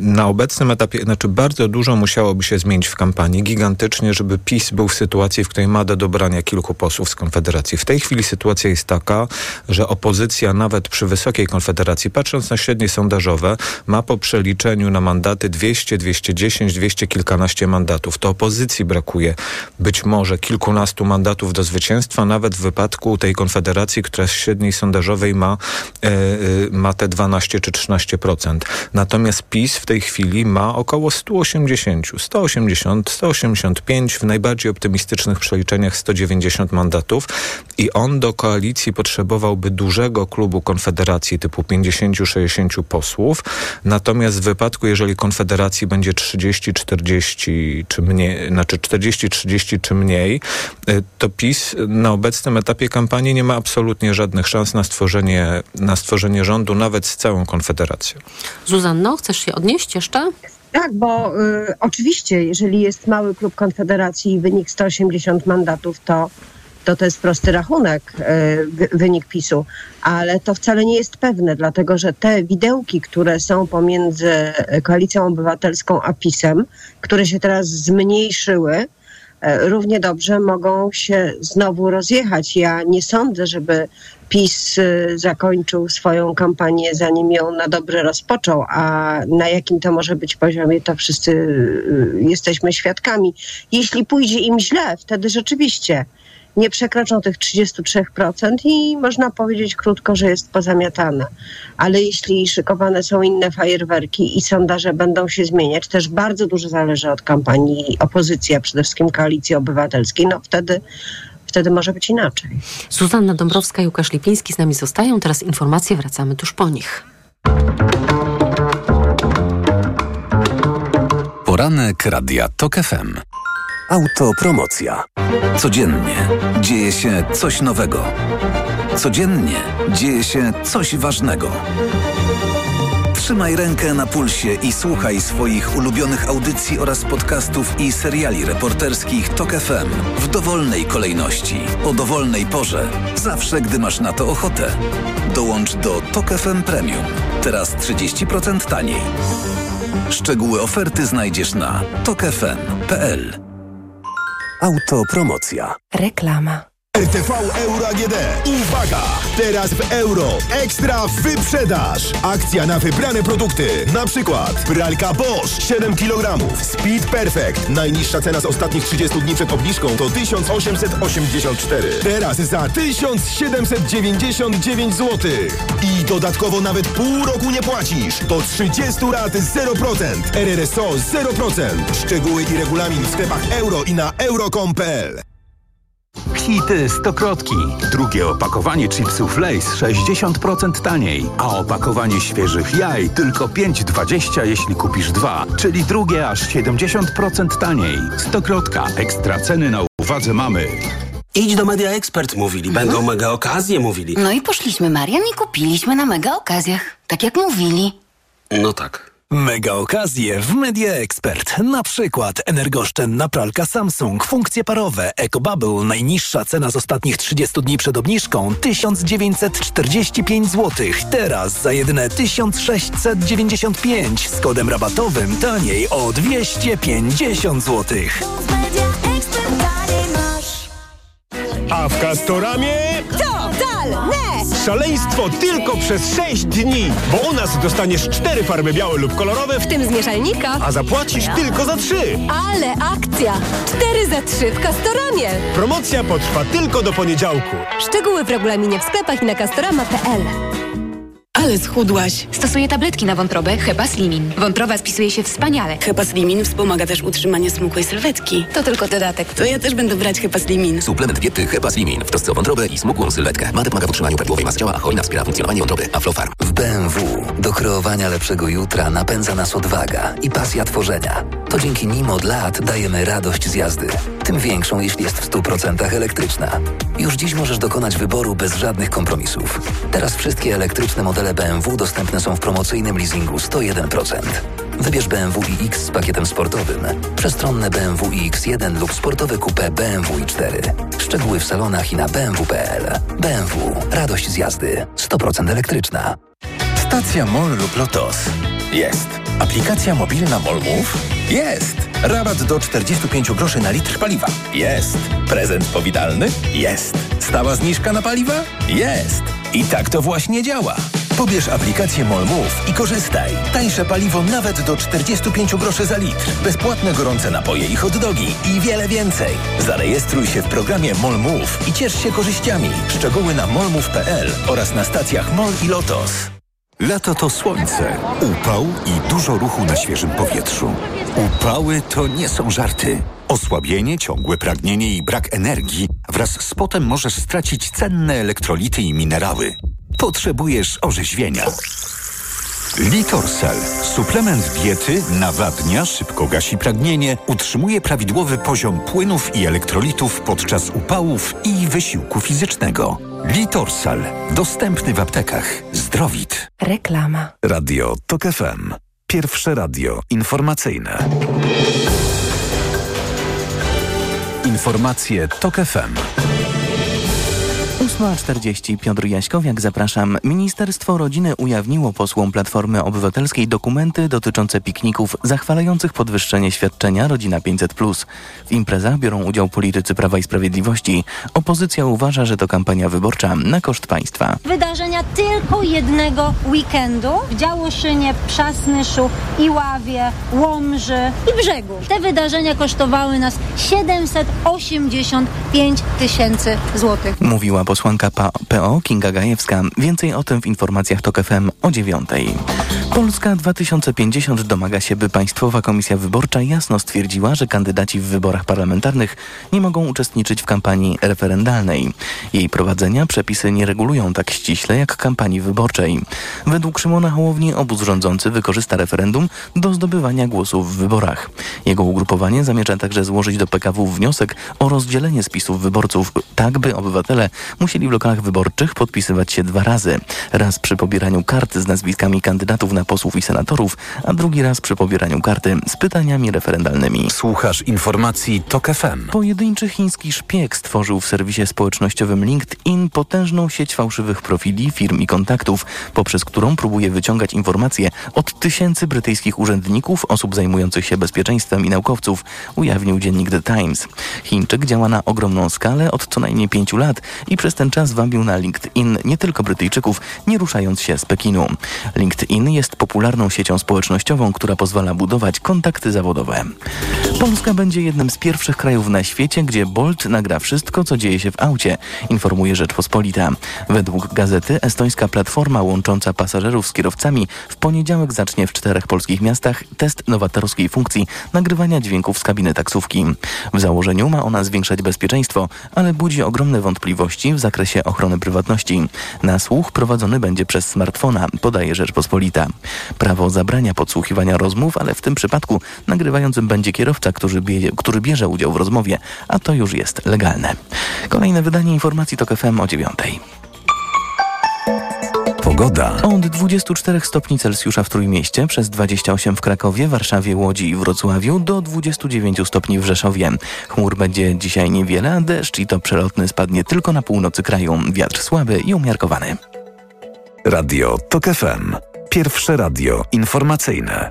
na obecnym etapie, znaczy bardzo dużo musiałoby się zmienić w kampanii, gigantycznie, żeby PiS był w sytuacji, w której ma do dobrania kilku posłów z Konfederacji. W tej chwili sytuacja jest taka, że opozycja nawet przy wysokiej Konfederacji, patrząc na średnie sondażowe, ma po przeliczeniu na mandaty 200, 210, 200 kilkanaście mandatów. To opozycji brakuje być może kilkunastu mandatów do zwycięstwa, nawet w wypadku tej Konfederacji, która z średniej sondażowej ma, e, ma te 12 czy 13%. Natomiast PiS w tej chwili ma około 180, 180, 185, w najbardziej optymistycznych przeliczeniach 190 mandatów i on do koalicji potrzebowałby dużego klubu Konfederacji typu 50-60 posłów. Natomiast w wypadku, jeżeli Konfederacji będzie 30-40 czy mniej, znaczy 40-30 czy mniej, y, to PiS na obecnym etapie kampanii nie ma absolutnie żadnych szans na stworzenie, na stworzenie rządu, nawet z całą Konfederacją. Zuzanno, chcesz się odnieść jeszcze? Tak, bo y, oczywiście, jeżeli jest mały klub Konfederacji i wynik 180 mandatów, to to, to jest prosty rachunek, y, wy- wynik PiSu, ale to wcale nie jest pewne, dlatego że te widełki, które są pomiędzy Koalicją Obywatelską a PiSem, które się teraz zmniejszyły, równie dobrze mogą się znowu rozjechać. Ja nie sądzę, żeby PiS y, zakończył swoją kampanię, zanim ją na dobre rozpoczął, a na jakim to może być poziomie, to wszyscy y, jesteśmy świadkami. Jeśli pójdzie im źle, wtedy rzeczywiście nie przekroczą tych 33% i można powiedzieć krótko, że jest pozamiatane. Ale jeśli szykowane są inne fajerwerki i sondaże będą się zmieniać, też bardzo dużo zależy od kampanii opozycji, a przede wszystkim koalicji obywatelskiej, no wtedy, wtedy może być inaczej. Zuzanna Dąbrowska i Łukasz Lipiński z nami zostają. Teraz informacje, wracamy tuż po nich. Poranek Radia TOK FM. Autopromocja. Codziennie dzieje się coś nowego. Codziennie dzieje się coś ważnego. Trzymaj rękę na pulsie i słuchaj swoich ulubionych audycji oraz podcastów i seriali reporterskich TOK FM w dowolnej kolejności, o dowolnej porze, zawsze gdy masz na to ochotę. Dołącz do TOK FM Premium. Teraz 30% taniej. Szczegóły oferty znajdziesz na tokefm.pl. Autopromocja. Reklama. RTV Euro AGD. Uwaga! Teraz w euro. Ekstra wyprzedaż. Akcja na wybrane produkty. Na przykład pralka Bosch 7 kg. Speed Perfect. Najniższa cena z ostatnich 30 dni przed obniżką to 1884. Teraz za 1799 zł. I dodatkowo nawet pół roku nie płacisz. Do 30 lat 0%. RRSO 0%. Szczegóły i regulamin w sklepach euro i na euro.com.pl. Hity Stokrotki. Drugie opakowanie chipsów Lays 60% taniej, a opakowanie świeżych jaj tylko 5,20 jeśli kupisz dwa, czyli drugie aż 70% taniej. Stokrotka. Ekstra ceny na uwadze mamy. Idź do Media Expert, mówili. Będą mega okazje, mówili. No i poszliśmy, Marian, i kupiliśmy na mega okazjach. Tak jak mówili. No tak. Mega okazje w Media Expert. Na przykład energooszczędna pralka Samsung, funkcje parowe, EcoBubble, najniższa cena z ostatnich 30 dni przed obniżką 1945 zł. Teraz za jedyne 1695 z kodem rabatowym taniej o 250 zł. A w Castoramie Totalne! Szaleństwo tylko przez 6 dni, bo u nas dostaniesz cztery farby białe lub kolorowe, W tym z mieszalnika. a zapłacisz tylko za trzy. Ale akcja! 4 za 3 w Castoramie. Promocja potrwa tylko do poniedziałku. Szczegóły w regulaminie w sklepach i na castorama.pl. Ale schudłaś. Stosuję tabletki na wątrobę Hepa Slimin. Wątroba spisuje się wspaniale. Hepa Slimin wspomaga też utrzymanie smukłej sylwetki. To tylko dodatek. To ja też będę brać Hepa Slimin. Suplement diety Hepa Slimin w trosce o wątrobę i smukłą sylwetkę. Mate pomaga w utrzymaniu prawidłowej masy ciała, a hojna wspiera funkcjonowanie wątroby. Aflofarm. W BMW do kreowania lepszego jutra napędza nas odwaga i pasja tworzenia. To dzięki nim od lat dajemy radość z jazdy. Tym większą, jeśli jest w 100% elektryczna. Już dziś możesz dokonać wyboru bez żadnych kompromisów. Teraz wszystkie elektryczne modele BMW dostępne są w promocyjnym leasingu 101%. Wybierz BMW iX z pakietem sportowym, przestronne BMW iX1 lub sportowe coupé BMW i4. Szczegóły w salonach i na bmw.pl. BMW. Radość z jazdy. 100% elektryczna. Stacja MOL lub LOTOS. Jest. Aplikacja mobilna MOL Move? Jest. Rabat do 45 groszy na litr paliwa? Jest. Prezent powitalny? Jest. Stała zniżka na paliwa? Jest. I tak to właśnie działa. Pobierz aplikację MOL Move i korzystaj. Tańsze paliwo nawet do 45 groszy za litr. Bezpłatne gorące napoje i hot dogi i wiele więcej. Zarejestruj się w programie MOL Move i ciesz się korzyściami. Szczegóły na molmove.pl oraz na stacjach MOL i LOTOS. Lato to słońce, upał i dużo ruchu na świeżym powietrzu. Upały to nie są żarty. Osłabienie, ciągłe pragnienie i brak energii wraz z potem możesz stracić cenne elektrolity i minerały. Potrzebujesz orzeźwienia. Litorsal. Suplement diety nawadnia, szybko gasi pragnienie, utrzymuje prawidłowy poziom płynów i elektrolitów podczas upałów i wysiłku fizycznego. Litorsal. Dostępny w aptekach. Zdrowit. Reklama. Radio TOK FM. Pierwsze radio informacyjne. Informacje TOK FM. 8.40 Piotr Jaśkowiak, zapraszam. Ministerstwo Rodziny ujawniło posłom Platformy Obywatelskiej dokumenty dotyczące pikników zachwalających podwyższenie świadczenia Rodzina 500+. W imprezach biorą udział politycy Prawa i Sprawiedliwości. Opozycja uważa, że to kampania wyborcza na koszt państwa. Wydarzenia tylko jednego weekendu w Działoszynie, Przasnyszu, Iławie, Łomży i Brzegu. Te wydarzenia kosztowały nas 785 tysięcy złotych. Mówiła posłanka PO Kinga Gajewska. Więcej o tym w informacjach TOK FM o dziewiątej. Polska 2050 domaga się, by Państwowa Komisja Wyborcza jasno stwierdziła, że kandydaci w wyborach parlamentarnych nie mogą uczestniczyć w kampanii referendalnej. Jej prowadzenia przepisy nie regulują tak ściśle jak kampanii wyborczej. Według Szymona Hołowni obóz rządzący wykorzysta referendum do zdobywania głosów w wyborach. Jego ugrupowanie zamierza także złożyć do PKW wniosek o rozdzielenie spisów wyborców, tak by obywatele musieli w lokalach wyborczych podpisywać się dwa razy. Raz przy pobieraniu karty z nazwiskami kandydatów na posłów i senatorów, a drugi raz przy pobieraniu karty z pytaniami referendalnymi. Słuchasz informacji TOK FM. Pojedynczy chiński szpieg stworzył w serwisie społecznościowym LinkedIn potężną sieć fałszywych profili, firm i kontaktów, poprzez którą próbuje wyciągać informacje od tysięcy brytyjskich urzędników, osób zajmujących się bezpieczeństwem i naukowców, ujawnił dziennik The Times. Chińczyk działa na ogromną skalę od co najmniej pięciu lat i przez ten czas wabił na LinkedIn nie tylko Brytyjczyków, nie ruszając się z Pekinu. LinkedIn jest popularną siecią społecznościową, która pozwala budować kontakty zawodowe. Polska będzie jednym z pierwszych krajów na świecie, gdzie Bolt nagra wszystko, co dzieje się w aucie, informuje Rzeczpospolita. Według gazety estońska platforma łącząca pasażerów z kierowcami w poniedziałek zacznie w czterech polskich miastach test nowatorskiej funkcji nagrywania dźwięków z kabiny taksówki. W założeniu ma ona zwiększać bezpieczeństwo, ale budzi ogromne wątpliwości w zakresie ochrony prywatności. Nasłuch prowadzony będzie przez smartfona, podaje Rzeczpospolita. Prawo zabrania podsłuchiwania rozmów, ale w tym przypadku nagrywającym będzie kierowca, który, bie, który bierze udział w rozmowie, a to już jest legalne. Kolejne wydanie informacji to FM o dziewiątej. Pogoda. Od 24 stopni Celsjusza w Trójmieście, przez 28 w Krakowie, Warszawie, Łodzi i Wrocławiu, do 29 stopni w Rzeszowie. Chmur będzie dzisiaj niewiele, a deszcz i to przelotny spadnie tylko na północy kraju. Wiatr słaby i umiarkowany. Radio TOK FM. Pierwsze radio informacyjne.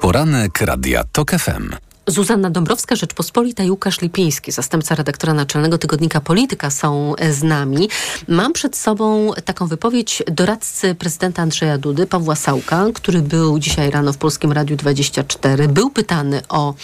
Poranek Radia TOK FM. Zuzanna Dąbrowska, Rzeczpospolita i Łukasz Lipiński, zastępca redaktora naczelnego tygodnika Polityka są z nami. Mam przed sobą taką wypowiedź doradcy prezydenta Andrzeja Dudy, Pawła Sałka, który był dzisiaj rano w Polskim Radiu 24. Był pytany o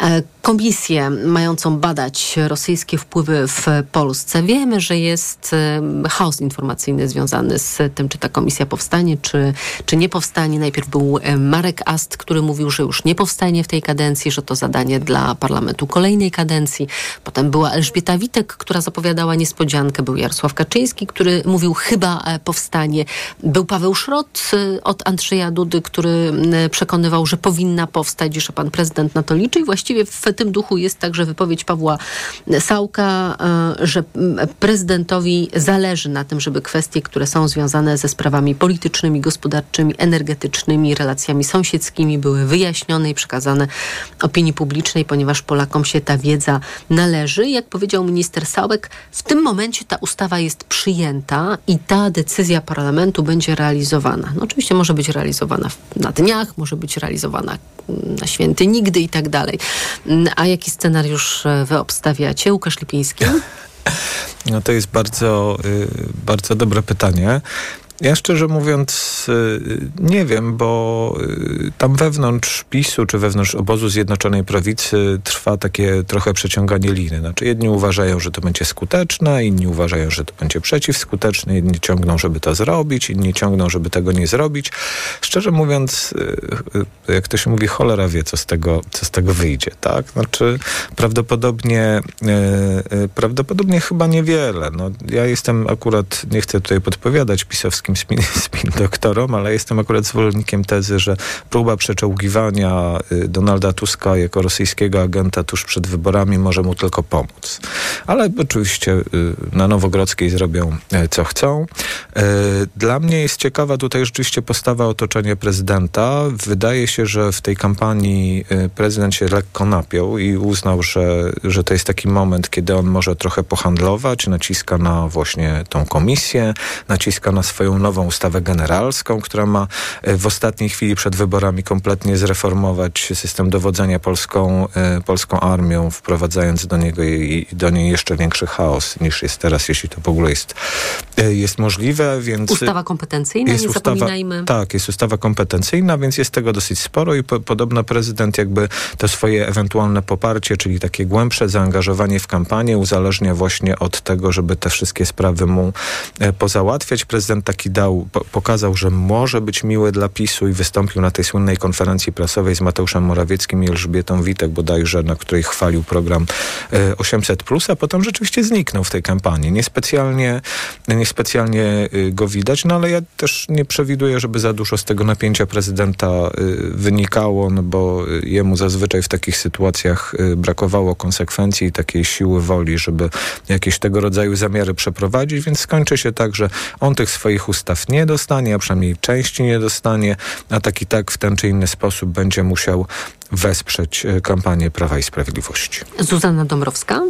e, komisję mającą badać rosyjskie wpływy w Polsce. Wiemy, że jest e, chaos informacyjny związany z tym, czy ta komisja powstanie, czy, czy nie powstanie. Najpierw był e, Marek Ast, który mówił, że już nie powstanie w tej kadencji, że to zadanie dla parlamentu kolejnej kadencji. Potem była Elżbieta Witek, która zapowiadała niespodziankę. Był Jarosław Kaczyński, który mówił chyba powstanie. Był Paweł Szrot od Andrzeja Dudy, który przekonywał, że powinna powstać, że pan prezydent na to liczy. I właściwie w tym duchu jest także wypowiedź Pawła Sałka, że prezydentowi zależy na tym, żeby kwestie, które są związane ze sprawami politycznymi, gospodarczymi, energetycznymi, relacjami sąsiedzkimi były wyjaśnione i przekazane opinii opinii publicznej, ponieważ Polakom się ta wiedza należy. Jak powiedział minister Sałek, w tym momencie ta ustawa jest przyjęta i ta decyzja parlamentu będzie realizowana. No, oczywiście może być realizowana na dniach, może być realizowana na święty nigdy i tak dalej. A jaki scenariusz e, wy obstawiacie? Łukasz Lipiński? (laughs) No to jest bardzo, y, bardzo dobre pytanie. Ja szczerze mówiąc y, nie wiem, bo y, tam wewnątrz PiSu czy wewnątrz obozu Zjednoczonej Prawicy trwa takie trochę przeciąganie liny. Znaczy jedni uważają, że to będzie skuteczne, inni uważają, że to będzie przeciwskuteczne, inni ciągną, żeby to zrobić, inni ciągną, żeby tego nie zrobić. Szczerze mówiąc, y, jak to się mówi, cholera wie, co z tego, co z tego wyjdzie, tak? Znaczy prawdopodobnie prawdopodobnie chyba niewiele. No, ja jestem akurat, nie chcę tutaj podpowiadać pisowskim spin, spin (laughs) doktorom, ale jestem akurat zwolennikiem tezy, że próba przeczołgiwania y, Donalda Tuska jako rosyjskiego agenta tuż przed wyborami może mu tylko pomóc. Ale oczywiście y, na Nowogrodzkiej zrobią y, co chcą. Dla mnie jest ciekawa tutaj rzeczywiście postawa otoczenia prezydenta. Wydaje się, że w tej kampanii prezydent się lekko napiął i uznał, że, że to jest taki moment, kiedy on może trochę pohandlować, naciska na właśnie tą komisję, naciska na swoją nową ustawę generalską, która ma e, w ostatniej chwili przed wyborami kompletnie zreformować system dowodzenia polską, e, polską armią, wprowadzając do niego i do niej jeszcze większy chaos niż jest teraz, jeśli to w ogóle jest, e, jest możliwe. Więc ustawa kompetencyjna, jest nie ustawa, zapominajmy. Tak, jest ustawa kompetencyjna, więc jest tego dosyć sporo i po, podobno prezydent jakby to swoje ewentualne poparcie, czyli takie głębsze zaangażowanie w kampanię uzależnia właśnie od tego, żeby te wszystkie sprawy mu pozałatwiać. Prezydent dał, po, pokazał, że może być miły dla PiSu i wystąpił na tej słynnej konferencji prasowej z Mateuszem Morawieckim i Elżbietą Witek bodajże, na której chwalił program 800+, e, a potem rzeczywiście zniknął w tej kampanii. Niespecjalnie, niespecjalnie y, go widać, no ale ja też nie przewiduję, żeby za dużo z tego napięcia prezydenta y, wynikało, no bo jemu zazwyczaj w takich sytuacjach brakowało konsekwencji i takiej siły woli, żeby jakieś tego rodzaju zamiary przeprowadzić, więc skończy się tak, że on tych swoich ustaw nie dostanie, a przynajmniej części nie dostanie, a tak i tak w ten czy inny sposób będzie musiał wesprzeć e, kampanię Prawa i Sprawiedliwości. Zuzanna Dąbrowska.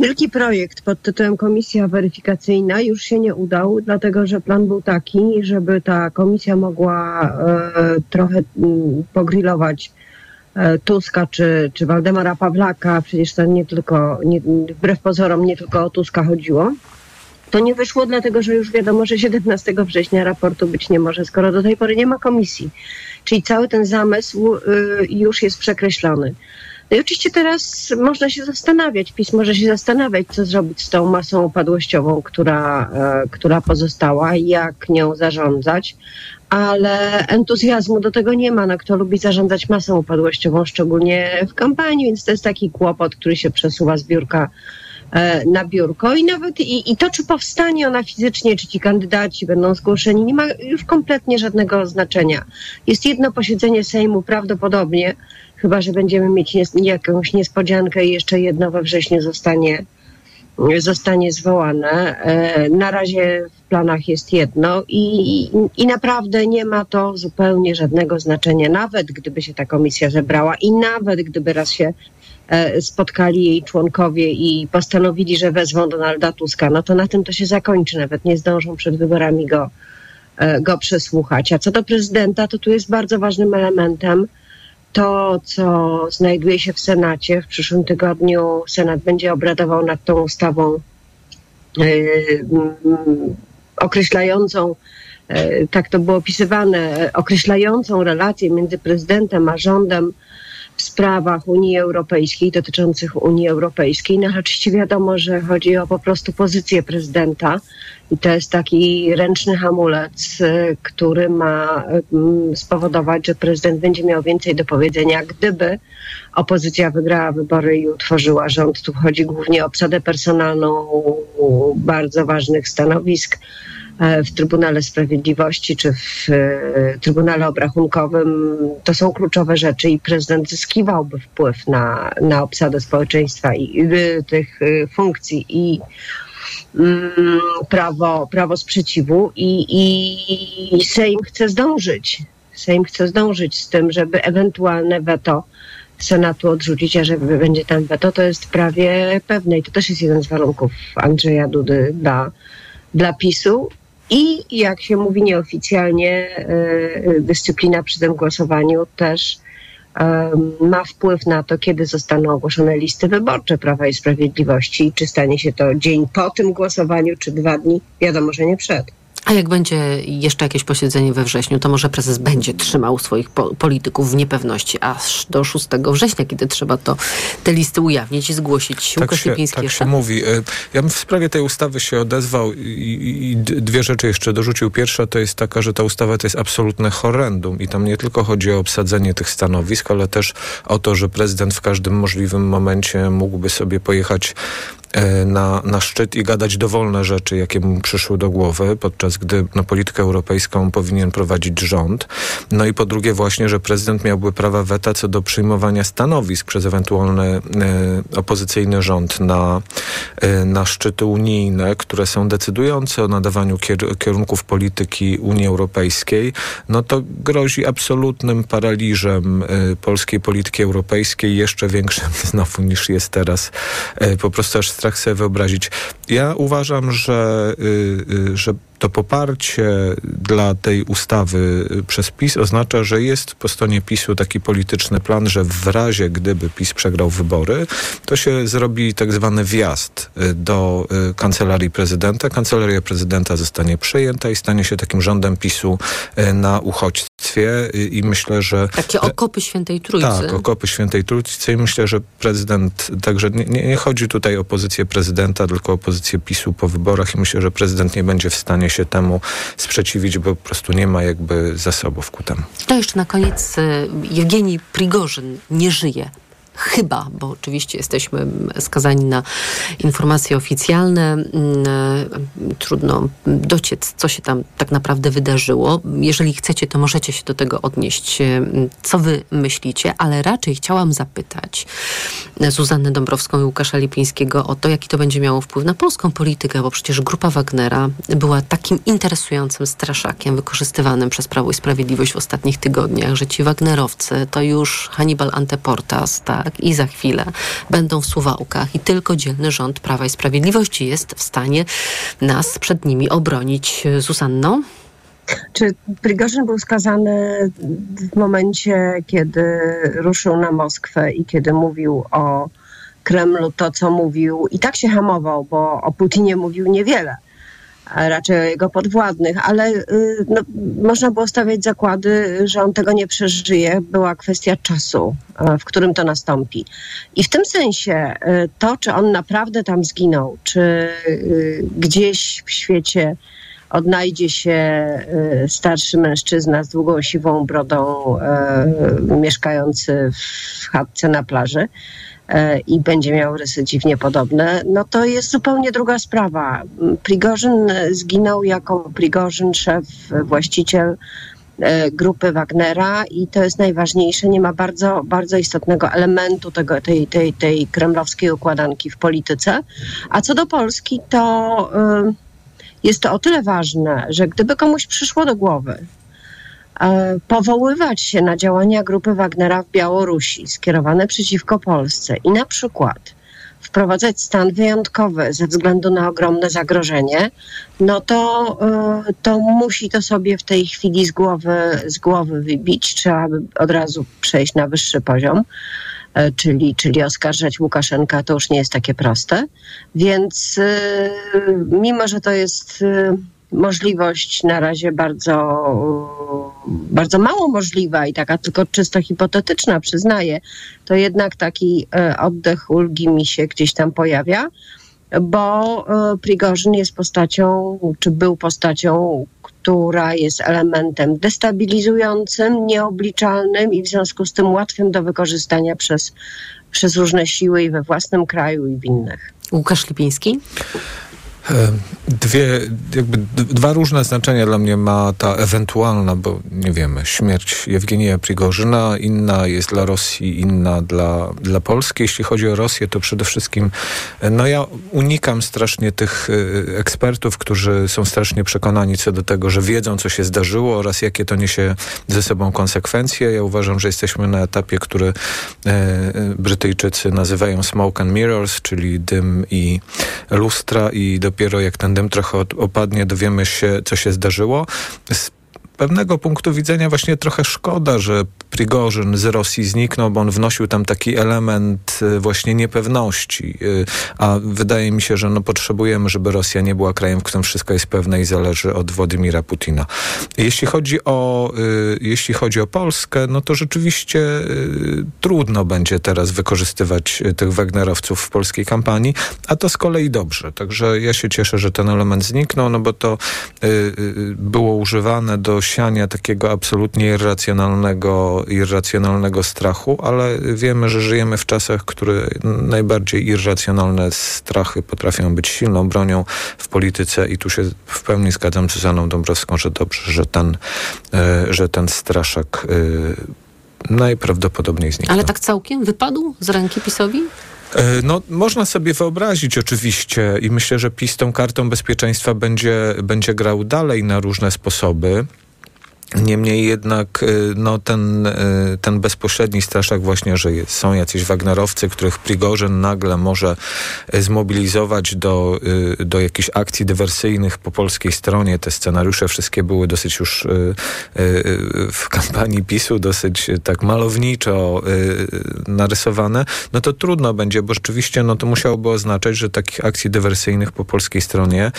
Wielki projekt pod tytułem Komisja Weryfikacyjna już się nie udał, dlatego że plan był taki, żeby ta komisja mogła e, trochę m, mm, pogrillować e, Tuska czy, czy Waldemara Pawlaka. Przecież to nie tylko, nie, wbrew pozorom, nie tylko o Tuska chodziło. To nie wyszło dlatego, że już wiadomo, że 17 września raportu być nie może, skoro do tej pory nie ma komisji. Czyli cały ten zamysł y, już jest przekreślony. No i oczywiście teraz można się zastanawiać, PiS może się zastanawiać, co zrobić z tą masą upadłościową, która, e, która pozostała, jak nią zarządzać, ale entuzjazmu do tego nie ma. No, kto lubi zarządzać masą upadłościową, szczególnie w kampanii, więc to jest taki kłopot, który się przesuwa z biurka na biurko i nawet i, i to, czy powstanie ona fizycznie, czy ci kandydaci będą zgłoszeni, nie ma już kompletnie żadnego znaczenia. Jest jedno posiedzenie Sejmu prawdopodobnie, chyba że będziemy mieć nies jakąś niespodziankę i jeszcze jedno we wrześniu zostanie, zostanie zwołane. E, na razie w planach jest jedno i, i naprawdę nie ma to zupełnie żadnego znaczenia, nawet gdyby się ta komisja zebrała i nawet gdyby raz się e, spotkali jej członkowie i postanowili, że wezwą Donalda Tuska, no to na tym to się zakończy, nawet nie zdążą przed wyborami go, e, go przesłuchać. A co do prezydenta, to tu jest bardzo ważnym elementem to, co znajduje się w Senacie. W przyszłym tygodniu Senat będzie obradował nad tą ustawą yy, określającą, tak to było opisywane, określającą relację między prezydentem a rządem w sprawach Unii Europejskiej, dotyczących Unii Europejskiej. No oczywiście wiadomo, że chodzi o po prostu pozycję prezydenta i to jest taki ręczny hamulec, y, który ma mm, spowodować, że prezydent będzie miał więcej do powiedzenia, gdyby opozycja wygrała wybory i utworzyła rząd. Tu chodzi głównie o obsadę personalną bardzo ważnych stanowisk w Trybunale Sprawiedliwości czy w e, Trybunale Obrachunkowym. To są kluczowe rzeczy i prezydent zyskiwałby wpływ na, na obsadę społeczeństwa i y, tych y, funkcji i mm, prawo, prawo sprzeciwu i, i Sejm chce zdążyć. Sejm chce zdążyć z tym, żeby ewentualne weto Senatu odrzucić, a że będzie tam weto, to jest prawie pewne i to też jest jeden z warunków Andrzeja Dudy dla, dla PiSu. I jak się mówi nieoficjalnie, e, dyscyplina przy tym głosowaniu też e, ma wpływ na to, kiedy zostaną ogłoszone listy wyborcze Prawa i Sprawiedliwości i czy stanie się to dzień po tym głosowaniu, czy dwa dni, wiadomo, że nie przed. A jak będzie jeszcze jakieś posiedzenie we wrześniu, to może prezes będzie trzymał swoich po polityków w niepewności aż do 6 września, kiedy trzeba to te listy ujawnić i zgłosić. Tak się, tak się mówi. E, ja bym w sprawie tej ustawy się odezwał i, i, dwie rzeczy jeszcze dorzucił. Pierwsza to jest taka, że ta ustawa to jest absolutne horrendum i tam nie tylko chodzi o obsadzenie tych stanowisk, ale też o to, że prezydent w każdym możliwym momencie mógłby sobie pojechać na, na szczyt i gadać dowolne rzeczy, jakie mu przyszły do głowy, podczas gdy no, politykę europejską powinien prowadzić rząd. No i po drugie właśnie, że prezydent miałby prawa weta co do przyjmowania stanowisk przez ewentualny e, opozycyjny rząd na, e, na szczyty unijne, które są decydujące o nadawaniu kier kierunków polityki Unii Europejskiej, no to grozi absolutnym paraliżem e, polskiej polityki europejskiej, jeszcze większym (laughs) znowu niż jest teraz. E, po prostu aż strach sobie wyobrazić. Ja uważam, że, y, y, że to poparcie dla tej ustawy przez PiS oznacza, że jest po stronie PiSu taki polityczny plan, że w razie gdyby PiS przegrał wybory, to się zrobi tak zwany wjazd y, do kancelarii prezydenta. Kancelaria prezydenta zostanie przejęta i stanie się takim rządem PiSu na uchodźstwie i myślę, że... Takie okopy Świętej Trójcy. Tak, okopy Świętej Trójcy i myślę, że prezydent, także nie, nie chodzi tutaj o pozycję prezydenta, tylko o pozycję PiSu po wyborach i myślę, że prezydent nie będzie w stanie się temu sprzeciwić, bo po prostu nie ma jakby zasobów ku temu. To jeszcze na koniec Jewgeni Prigorzyn nie żyje chyba, bo oczywiście jesteśmy skazani na informacje oficjalne, mm, trudno dociec, co się tam tak naprawdę wydarzyło. Jeżeli chcecie, to możecie się do tego odnieść, mm, co wy myślicie, ale raczej chciałam zapytać Zuzannę Dąbrowską i Łukasza Lipińskiego o to, jaki to będzie miało wpływ na polską politykę, bo przecież grupa Wagnera była takim interesującym straszakiem wykorzystywanym przez Prawo i Sprawiedliwość w ostatnich tygodniach, że ci Wagnerowcy to już Hannibal Anteportas, tak? Tak? I za chwilę będą w Suwałkach i tylko dzielny rząd Prawa i Sprawiedliwości jest w stanie nas przed nimi obronić. Zuzanno? Czy Prigorzyn był skazany w momencie, kiedy ruszył na Moskwę i kiedy mówił o Kremlu to, co mówił, i tak się hamował, bo o Putinie mówił niewiele a raczej o jego podwładnych, ale y, no, można było stawiać zakłady, że on tego nie przeżyje. Była kwestia czasu, w którym to nastąpi. I w tym sensie e, to, czy on naprawdę tam zginął, czy y, gdzieś w świecie odnajdzie się starszy mężczyzna z długą siwą brodą, mieszkający w chatce na plaży, i będzie miał rysy dziwnie podobne, no to jest zupełnie druga sprawa. Prigorzyn zginął jako Prigorzyn, szef, właściciel e, grupy Wagnera i to jest najważniejsze. Nie ma bardzo, bardzo istotnego elementu tego, tej, tej, tej kremlowskiej układanki w polityce. A co do Polski, to y, jest to o tyle ważne, że gdyby komuś przyszło do głowy, E, powoływać się na działania grupy Wagnera w Białorusi skierowane przeciwko Polsce i na przykład wprowadzać stan wyjątkowy ze względu na ogromne zagrożenie, no to, e, to musi to sobie w tej chwili z głowy, z głowy wybić. Trzeba by od razu przejść na wyższy poziom, e, czyli, czyli oskarżać Łukaszenka, to już nie jest takie proste. Więc mimo, że to jest możliwość na razie bardzo, bardzo mało możliwa i taka tylko czysto hipotetyczna, przyznaję, to jednak taki e, oddech ulgi mi się gdzieś tam pojawia, bo e, Prigorzyn jest postacią, czy był postacią, która jest elementem destabilizującym, nieobliczalnym i w związku z tym łatwym do wykorzystania przez, przez różne siły i we własnym kraju i w innych. Łukasz Lipiński? Dwie, jakby dwa różne znaczenia dla mnie ma ta ewentualna, bo nie wiemy, śmierć Jewgenija Prigorzyna, inna jest dla Rosji, inna dla, dla Polski. Jeśli chodzi o Rosję, to przede wszystkim, no ja unikam strasznie tych e, ekspertów, którzy są strasznie przekonani co do tego, że wiedzą, co się zdarzyło oraz jakie to niesie ze sobą konsekwencje. Ja uważam, że jesteśmy na etapie, który e, Brytyjczycy nazywają smoke and mirrors, czyli dym i lustra i do dopiero jak ten dym trochę opadnie, dowiemy się, co się zdarzyło. Pewnego punktu widzenia właśnie trochę szkoda, że Prigorzyn z Rosji zniknął, bo on wnosił tam taki element y, właśnie niepewności. Y, a wydaje mi się, że no potrzebujemy, żeby Rosja nie była krajem, w którym wszystko jest pewne i zależy od Władimira Putina. Jeśli chodzi o, y, jeśli chodzi o Polskę, no to rzeczywiście trudno będzie teraz wykorzystywać tych Wagnerowców w polskiej kampanii, a to z kolei dobrze. Także ja się cieszę, że ten element zniknął, no bo to było używane do siania takiego absolutnie irracjonalnego irracjonalnego strachu, ale wiemy, że żyjemy w czasach, które najbardziej irracjonalne strachy potrafią być silną bronią w polityce i tu się w pełni zgadzam z Zuzaną Dąbrowską, że dobrze, że ten, e, że ten straszak e, najprawdopodobniej zniknął. Ale tak całkiem wypadł z ręki PiSowi? E, no, można sobie wyobrazić oczywiście i myślę, że PiS tą kartą bezpieczeństwa będzie, będzie grał dalej na różne sposoby. Niemniej jednak y, no, ten, y, ten bezpośredni straszak właśnie, że są jacyś Wagnerowcy, których Prigorzyn nagle może y, zmobilizować do, do jakichś akcji dywersyjnych po polskiej stronie. Te scenariusze wszystkie były dosyć już w kampanii PiSu dosyć tak malowniczo narysowane. No to trudno będzie, bo rzeczywiście no, to musiałoby oznaczać, że takich akcji dywersyjnych po polskiej stronie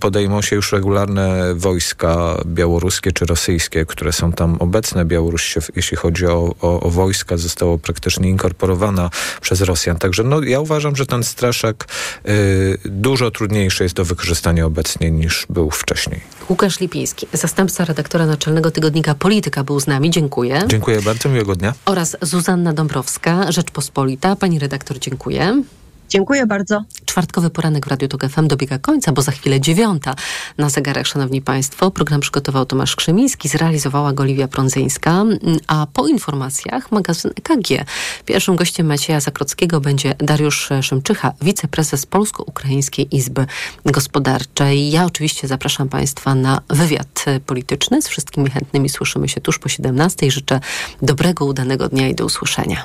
podejmą się już regularne wojska białoruskie czy rosyjskie które są tam obecne. Białoruś, jeśli chodzi o, o, o, wojska, zostało praktycznie inkorporowana przez Rosjan. Także no, ja uważam, że ten straszak y, dużo trudniejszy jest do wykorzystania obecnie niż był wcześniej. Łukasz Lipiński, zastępca redaktora naczelnego tygodnika Polityka był z nami. Dziękuję. Dziękuję bardzo, miłego dnia. Oraz Zuzanna Dąbrowska, Rzeczpospolita. Pani redaktor, dziękuję. Dziękuję bardzo. Czwartkowy poranek w Radiu Tok FM dobiega końca, bo za chwilę dziewiąta na zegarach, szanowni państwo. Program przygotował Tomasz Krzemiński, zrealizowała go Oliwia Prądzyńska, a po informacjach magazyn EKG. Pierwszym gościem Macieja Zakrockiego będzie Dariusz Szymczycha, wiceprezes Polsko-Ukraińskiej Izby Gospodarczej. Ja oczywiście zapraszam państwa na wywiad polityczny. Z wszystkimi chętnymi słyszymy się tuż po 17. Życzę dobrego, udanego dnia i do usłyszenia.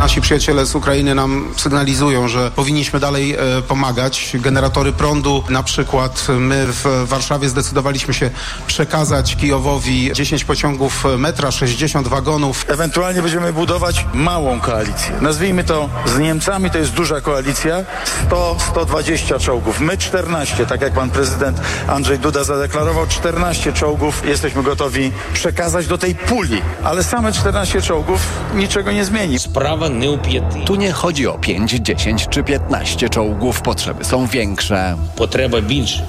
Nasi przyjaciele z Ukrainy nam sygnalizują, że powinniśmy dalej e, pomagać. Generatory prądu na przykład my w Warszawie zdecydowaliśmy się przekazać Kijowowi 10 pociągów metra, 60 wagonów. Ewentualnie będziemy budować małą koalicję. Nazwijmy to z Niemcami, to jest duża koalicja, 100-120 czołgów. My 14, tak jak pan prezydent Andrzej Duda zadeklarował, 14 czołgów jesteśmy gotowi przekazać do tej puli, ale same 14 czołgów niczego nie zmieni. Sprawa. Tu nie chodzi o 5, 10 czy 15 czołgów, potrzeby są większe. Potrzeba większa.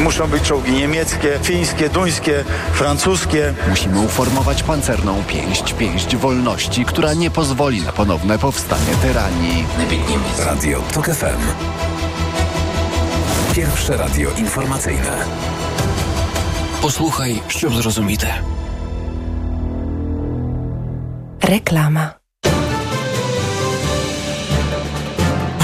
Muszą być czołgi niemieckie, fińskie, duńskie, francuskie. Musimy uformować pancerną pięść, pięść wolności, która nie pozwoli na ponowne powstanie tyranii. Radio TOK FM. Pierwsze radio informacyjne. Posłuchaj, щоб зрозуміти. Reklama.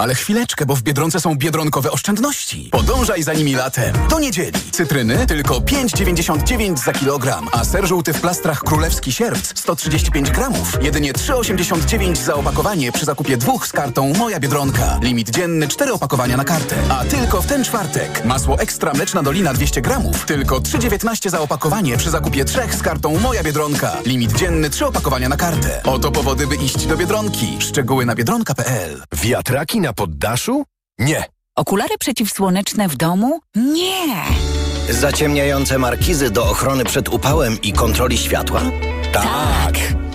Ale chwileczkę, bo w Biedronce są biedronkowe oszczędności. Podążaj za nimi latem. Do niedzieli. Cytryny tylko 5,99 za kilogram, a ser żółty w plastrach królewski sierpc 135 gramów. Jedynie 3,89 za opakowanie przy zakupie dwóch z kartą Moja Biedronka. Limit dzienny 4 opakowania na kartę. A tylko w ten czwartek. Masło ekstra mleczna dolina 200 gramów. Tylko 3,19 za opakowanie przy zakupie trzech z kartą Moja Biedronka. Limit dzienny 3 opakowania na kartę. Oto powody, by iść do Biedronki. Szczegóły na biedronka.pl Wiatraki na poddaszu? Nie. Okulary przeciwsłoneczne w domu? Nie. Zaciemniające markizy do ochrony przed upałem i kontroli światła? Tak.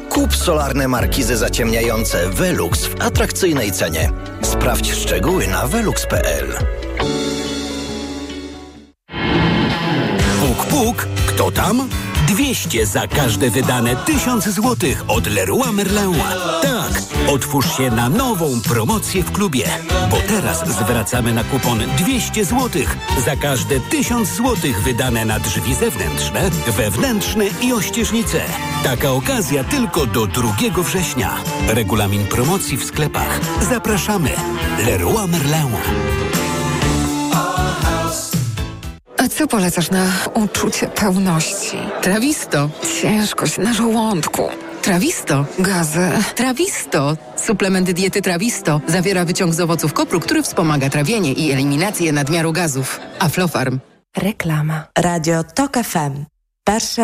Kup solarne markizy zaciemniające Velux w atrakcyjnej cenie. Sprawdź szczegóły na velux.pl. Puk, puk, kto tam? 200 za każde wydane 1000 złotych od Leroy Merlin. Tak, otwórz się na nową promocję w klubie, bo teraz zwracamy na kupon 200 złotych za każde 1000 złotych wydane na drzwi zewnętrzne, wewnętrzne i ościeżnice. Taka okazja tylko do 2 września. Regulamin promocji w sklepach. Zapraszamy. Leroy Merlin. A co polecasz na uczucie pełności? Trawisto. Ciężkość na żołądku. Trawisto. Gazy. Trawisto. Suplement diety Trawisto zawiera wyciąg z owoców kopru, który wspomaga trawienie i eliminację nadmiaru gazów. Aflofarm. Reklama. Radio TOK FM. Pierwsze